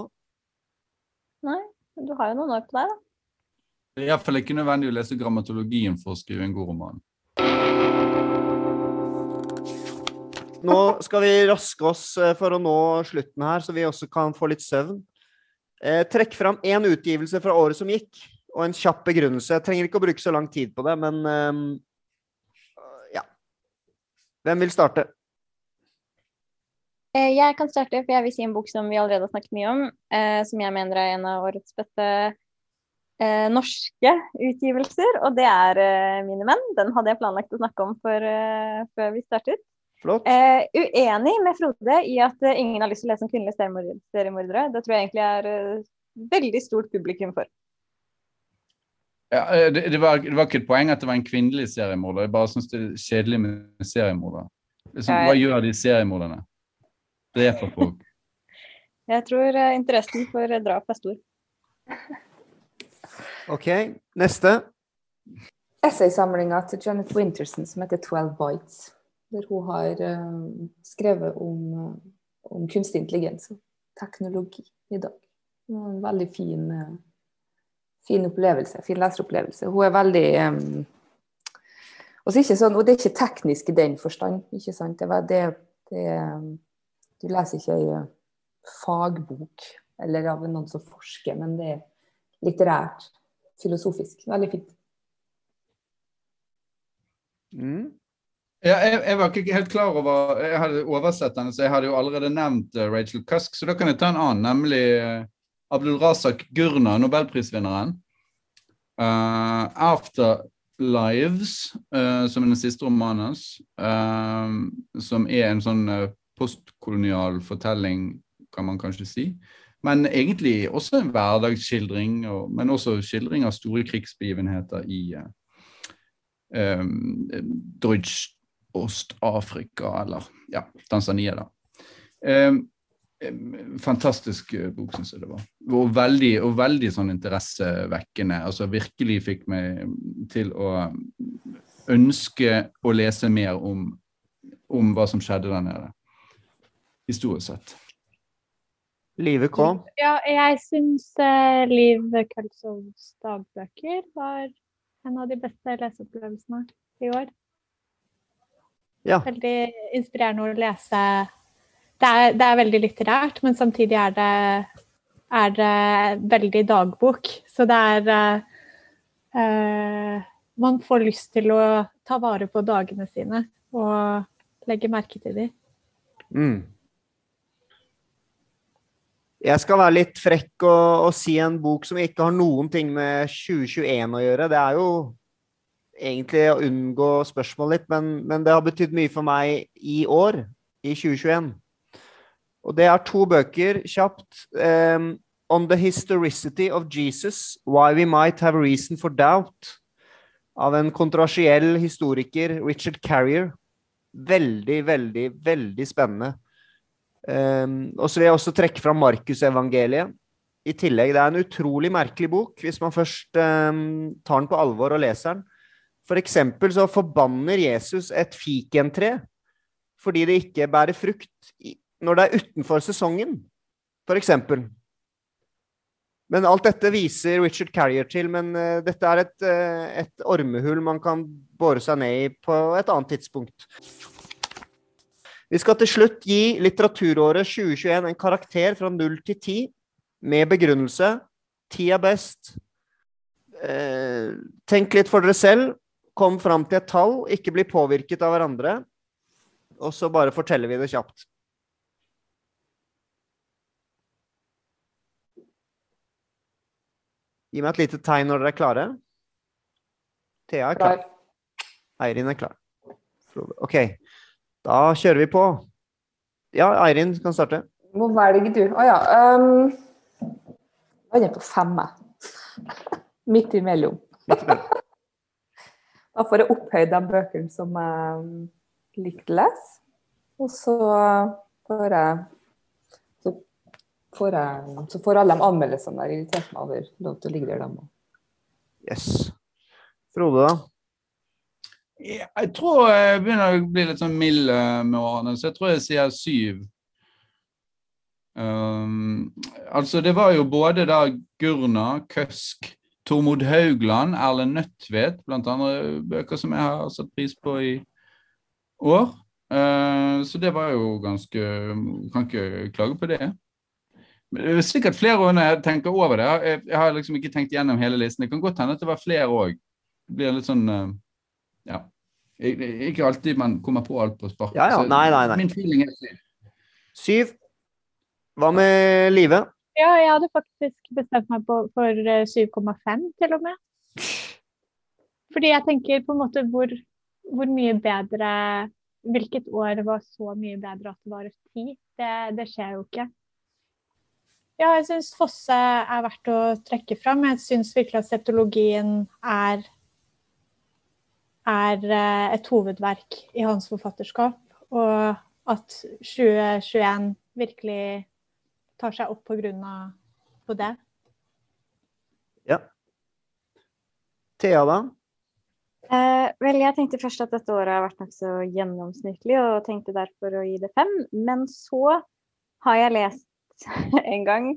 Nei, men du har jo noen år på deg, da. Iallfall ikke nødvendig å lese grammatologien for å skrive en god roman. Nå skal vi raske oss eh, for å nå slutten her, så vi også kan få litt søvn. Eh, trekk fram én utgivelse fra året som gikk, og en kjapp begrunnelse. Jeg trenger ikke å bruke så lang tid på det, men ehm, ja. Hvem vil starte? Eh, Jeg kan starte, for jeg vil si en bok som vi allerede har snakket mye om, eh, som jeg mener er en av årets beste eh, norske utgivelser, og det er eh, 'Mine menn'. Den hadde jeg planlagt å snakke om for, eh, før vi startet. Flott. Eh, uenig med Frode i at eh, ingen har lyst til å lese om kvinnelige seriemordere. Det tror jeg egentlig er uh, veldig stort publikum for. Ja, eh, det, det, var, det var ikke et poeng at det var en kvinnelig seriemorder. Jeg bare syns det er kjedelig med seriemordere. Liksom, hva gjør de seriemorderne? Dreper folk. Jeg tror uh, interessen for drap er stor. OK, neste. Essaysamlinga til Janet Winterson som heter 12 Bites. Der hun har eh, skrevet om, eh, om kunstig intelligens og teknologi i dag. Det var En veldig fin, eh, fin opplevelse, fin leseropplevelse. Hun er veldig um, ikke sånn, og det er ikke teknisk i den forstand. ikke sant? Det, det, det, du leser ikke ei fagbok eller av noen som forsker, men det er litterært, filosofisk. Veldig fint. Mm. Ja, jeg, jeg var ikke helt klar over Jeg hadde oversett den, så jeg hadde jo allerede nevnt eh, Rachel Cusk. Så da kan jeg ta en annen, nemlig uh, Abdul Razak Gurna, nobelprisvinneren. Uh, 'Afterlives', uh, som er den siste romanen hans. uh, som er en sånn postkolonial fortelling, kan man kanskje si. Men egentlig også en hverdagsskildring, og, men også skildring av store krigsbegivenheter i uh, um, Deutsch Ost-Afrika, eller ja, Tanzania, da. Um, fantastisk uh, bok, syns jeg det var. Og veldig, og veldig sånn interessevekkende. Altså virkelig fikk meg til å ønske å lese mer om, om hva som skjedde der nede. Historisk sett. Live K. Ja, jeg syns uh, Liv Kølsovs dagbøker var en av de beste leseopplevelsene i år. Ja. Veldig inspirerende å lese. Det er, det er veldig litterært, men samtidig er det, er det veldig dagbok. Så det er eh, Man får lyst til å ta vare på dagene sine og legge merke til dem. Mm. Jeg skal være litt frekk og, og si en bok som ikke har noen ting med 2021 å gjøre. Det er jo egentlig å unngå spørsmål litt, men, men det har betydd mye for meg i år, i 2021. Og det er to bøker, kjapt. Um, On the Historicity of Jesus, Why We Might Have Reason for Doubt, av en kontroversiell historiker, Richard Carrier. Veldig, veldig, veldig spennende. Um, og så vil jeg også trekke fram Markusevangeliet. I tillegg, det er en utrolig merkelig bok hvis man først um, tar den på alvor og leser den. For eksempel så forbanner Jesus et fikentre fordi det ikke bærer frukt når det er utenfor sesongen, for eksempel. Men alt dette viser Richard Carrier til, men uh, dette er et, uh, et ormehull man kan bore seg ned i på et annet tidspunkt. Vi skal til slutt gi litteraturåret 2021 en karakter fra 0 til 10, med begrunnelse. 10 er best. Eh, tenk litt for dere selv. Kom fram til et tall. Ikke bli påvirket av hverandre. Og så bare forteller vi det kjapt. Gi meg et lite tegn når dere er klare. Thea er klar. Eirin er klar. OK. Da kjører vi på. Ja, Eirin kan starte. Må velge du. Å ja. Um, jeg var inne på femme. Midt imellom. Midt mer. Da får jeg opphøyd de bøkene som jeg likte å lese. Og så får jeg så får, jeg, så får alle de anmeldelsene der irritert meg over, lov til å ligge der, de òg. Yes. Frode, da? Jeg tror jeg begynner å bli litt sånn mild med årene, så jeg tror jeg sier syv. Um, altså, det var jo både da Gurna, Køsk, Tormod Haugland, Erlend Nødtvedt, blant andre bøker som jeg har satt pris på i år. Uh, så det var jo ganske Kan ikke klage på det. Men Det er sikkert flere år når jeg tenker over det. Jeg, jeg har liksom ikke tenkt gjennom hele listen. Det kan godt hende at det var flere òg. Det blir litt sånn eh, Ja. Ikke alltid man kommer på alt på sparket. Ja, ja. Nei, nei, nei. Min feeling er syv. Syv. Hva med Live? Ja, jeg hadde faktisk bestemt meg på, for eh, 7,5 til og med. Fordi jeg tenker på en måte hvor, hvor mye bedre Hvilket år var så mye bedre at det var ti? Det, det skjer jo ikke. Ja, jeg syns Fosse er verdt å trekke fram. Jeg syns virkelig at septologien er er eh, et hovedverk i hans forfatterskap. Og at 2021 virkelig tar seg opp på det. Ja. Thea, da? Eh, vel, jeg tenkte først at dette året har vært nokså gjennomsnittlig, og tenkte derfor å gi det fem. Men så har jeg lest en gang,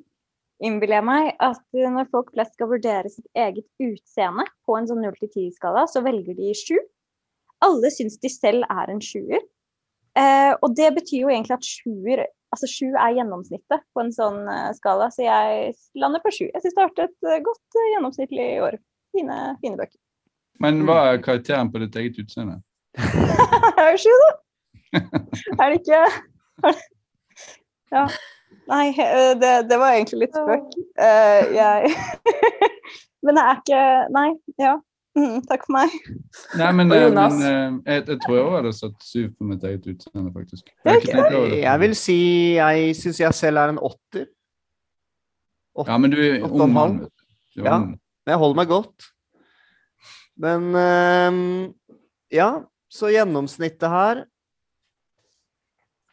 innbiller jeg meg, at når folk flest skal vurdere sitt eget utseende på en sånn 0 til 10-skala, så velger de sju. Alle syns de selv er en sjuer. Eh, og det betyr jo egentlig at sjuer Altså sju er gjennomsnittet på en sånn eh, skala, så jeg lander på sju. Jeg syns det har vært et eh, godt eh, gjennomsnittlig år. Fine, fine bøker. Men hva er karakteren på ditt eget utseende? Det er jo sju, da. Er det ikke Ja. Nei, det, det var egentlig litt spøk. Eh, jeg Men det er ikke Nei. Ja. Mm, takk for meg. Nei, men, eh, men eh, jeg, jeg tror jeg også hadde satt syv på mitt eget utseende, faktisk. Jeg det. Jeg vil si jeg syns jeg selv er en åtter. Ja, men du er ung mann. Ja. Men jeg holder meg godt. Men uh, ja, så gjennomsnittet her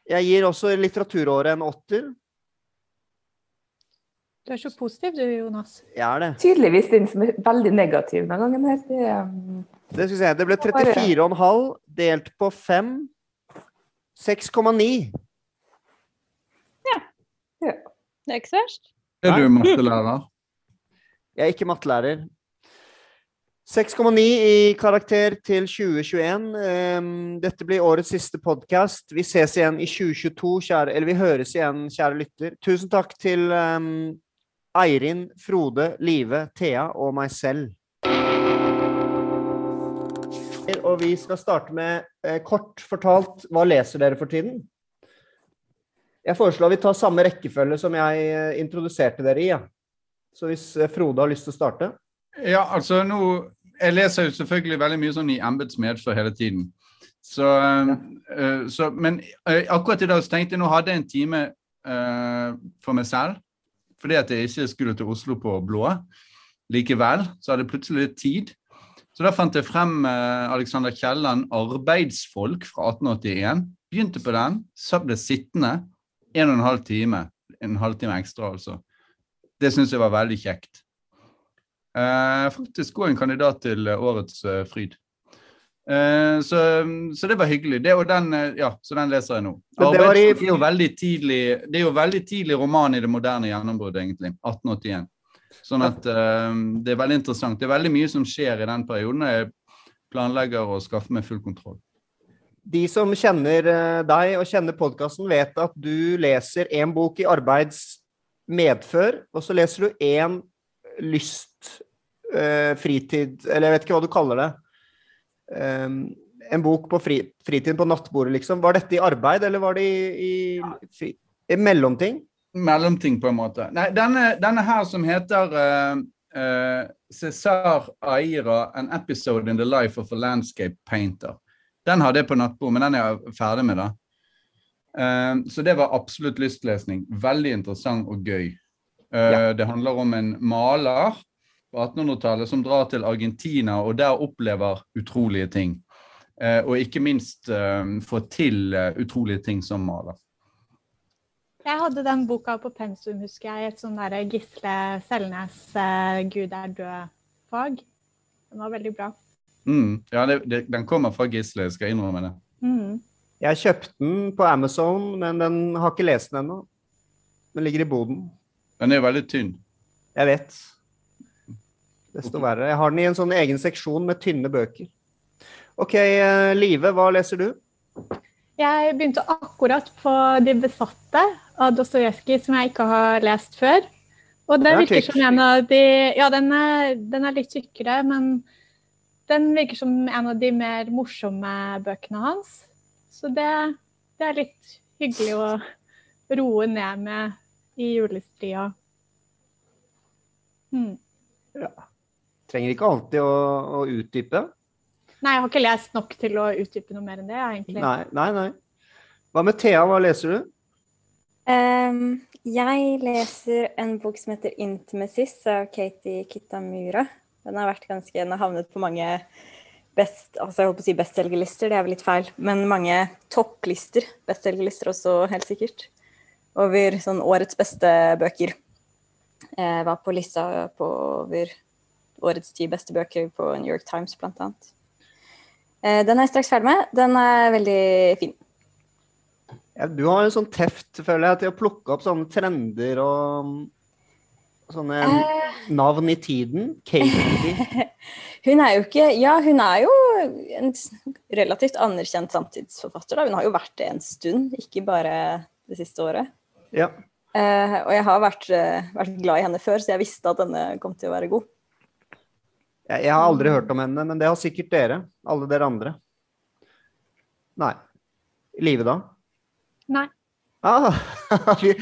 Jeg gir også litteraturåret en åtter. Du er så positiv du, Jonas. Jeg er det. Tydeligvis den som er veldig negativ denne gangen her. Det, um, Det, skal vi se. det ble 34,5 delt på 5. 6,9. Ja. Det er ikke så verst. Er du mattelærer? Jeg er ikke mattelærer. 6,9 i karakter til 2021. Ehm, dette blir årets siste podkast. Vi ses igjen i 2022, kjære Eller vi høres igjen, kjære lytter. Tusen takk til ehm, Eirin, Frode, Live, Thea og meg selv. Og vi skal starte med eh, kort fortalt hva leser dere for tiden? Jeg foreslår vi tar samme rekkefølge som jeg eh, introduserte dere i. Ja. Så hvis eh, Frode har lyst til å starte? Ja, altså nå Jeg leser jo selvfølgelig veldig mye sånn i embets medfør hele tiden. Så, eh, så Men eh, akkurat i dag så tenkte jeg nå hadde jeg en time eh, for meg selv. Fordi at jeg ikke skulle til Oslo på blå likevel. Så hadde jeg plutselig litt tid. Så da fant jeg frem eh, Alexander Kielland, 'Arbeidsfolk' fra 1881. Begynte på den, så ble sittende en og en halv time. En halvtime ekstra, altså. Det syns jeg var veldig kjekt. Eh, faktisk òg en kandidat til eh, årets eh, Fryd. Eh, så, så det var hyggelig. Det, og den, eh, ja, så den leser jeg nå. Men det er jo veldig tidlig, det er jo veldig tidlig roman i det moderne gjennombruddet, egentlig. 1881. Sånn at eh, det er veldig interessant. Det er veldig mye som skjer i den perioden. Jeg planlegger å skaffe meg full kontroll. De som kjenner deg og kjenner podkasten, vet at du leser én bok i arbeids medfør, og så leser du én lyst, fritid Eller jeg vet ikke hva du kaller det. Um, en bok på fri, fritiden på nattbordet, liksom. Var dette i arbeid, eller var det i, i, fri, i mellomting? mellomting, på en måte. Nei, denne, denne her som heter uh, uh, Cesar Aira, An episode in the life of a landscape painter. Den hadde jeg på nattbord, men den er jeg ferdig med, da. Uh, så det var absolutt lystlesning. Veldig interessant og gøy. Uh, Ja. Det handler om en maler på 1800-tallet som drar til Argentina og der opplever utrolige ting. Eh, og ikke minst eh, får til eh, utrolige ting som maler. Jeg hadde den boka på pensum, husker jeg, i et sånn derre Gisle Selnes 'Gud er død'-fag. Den var veldig bra. Mm, ja, det, det, den kommer fra Gisle, jeg skal innrømme det. Mm. Jeg kjøpte den på Amazon, men den har ikke lest den ennå. Den ligger i boden. Den er jo veldig tynn. Jeg vet. Desto verre. Jeg har den i en sånn egen seksjon med tynne bøker. OK, eh, Live, hva leser du? Jeg begynte akkurat på De besatte av Dostojevskij, som jeg ikke har lest før. Og det Den er virker som en av de Ja, den er, den er litt tykkere, men den virker som en av de mer morsomme bøkene hans. Så det, det er litt hyggelig å roe ned med i julestria. Hmm. Trenger ikke alltid å, å utdype. Nei, jeg har ikke lest nok til å utdype noe mer enn det, egentlig. Nei, nei, nei. Hva med Thea, hva leser du? Um, jeg leser en bok som heter 'Intimacies' av Katie Kitamura. Den har vært ganske, den har havnet på mange best, altså jeg holdt på å si bestselgerlister, det er vel litt feil, men mange topplister, bestselgerlister også helt sikkert, over sånn årets beste bøker. Jeg var på lista på over årets ti beste bøker på New York Times, annet. Eh, Den er jeg straks ferdig med. Den er veldig fin. Ja, du har en sånn teft, føler jeg, til å plukke opp sånne trender og sånne Eh, navn i tiden. Katie. Hun er jo ikke Ja, hun er jo en relativt anerkjent samtidsforfatter. Da. Hun har jo vært det en stund, ikke bare det siste året. Ja. Eh, og jeg har vært, eh, vært glad i henne før, så jeg visste at denne kom til å være god. Jeg, jeg har aldri hørt om henne, men det har sikkert dere. Alle dere andre. Nei. I live, da? Nei. Ah, det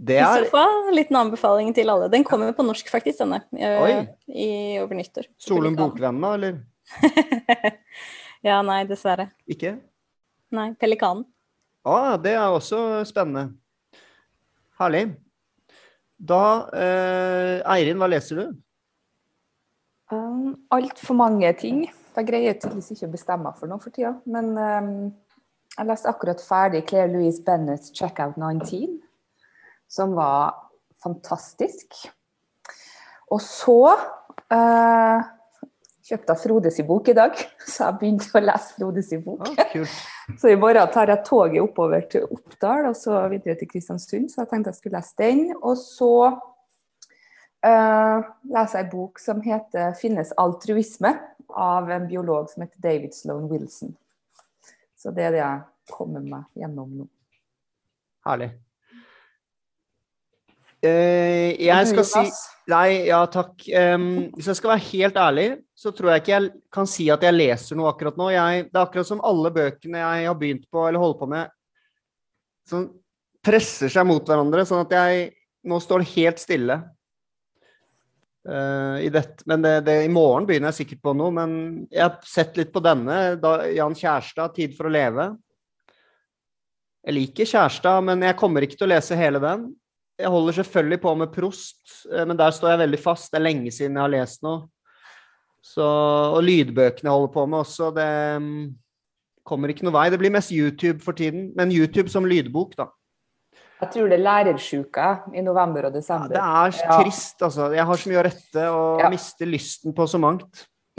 det I er så fall en liten anbefaling til alle. Den kommer på norsk, faktisk, denne. eh, Oi. I over nyttår. Solum Bokvenn, eller? ja, nei, dessverre. Ikke? Nei. Pelikanen. Ah, det er også spennende. Herlig. Da eh, Eirin, hva leser du? Um, Altfor mange ting. Jeg greier tydeligvis ikke å bestemme meg for noe for tida. Men um, jeg leste akkurat ferdig Claire Louise Bennett's 'Checkout 19', som var fantastisk. Og så uh, kjøpte jeg Frodes bok i dag, så jeg begynte å lese Frodes bok. Oh. Så i morgen tar jeg toget oppover til Oppdal og så videre til Kristiansund, så jeg tenkte jeg skulle lese den. Og så eh, leser jeg en bok som heter 'Finnes altruisme?' av en biolog som heter David Sloan Wilson. Så det er det jeg kommer meg gjennom nå. Herlig. Uh, jeg skal si Nei, ja takk. Um, hvis jeg skal være helt ærlig, så tror jeg ikke jeg kan si at jeg leser noe akkurat nå. Jeg, det er akkurat som alle bøkene jeg har begynt på eller holder på med, som presser seg mot hverandre, sånn at jeg nå står helt stille. Eh, i dette. Men det, det, i morgen begynner jeg sikkert på noe. Men jeg har sett litt på denne. Da, Jan Kjærstad, 'Tid for å leve'. Jeg liker Kjærstad, men jeg kommer ikke til å lese hele den. Jeg holder selvfølgelig på med Prost, eh, men der står jeg veldig fast. Det er lenge siden jeg har lest noe. Så, og lydbøkene jeg holder på med også, det um, kommer ikke noe vei. Det blir mest YouTube for tiden, men YouTube som lydbok, da. Jeg tror det er lærersjuka i november og Ja, desember. det er Ja. trist, altså. Jeg har så mye å rette og Ja. mister lysten på så mangt.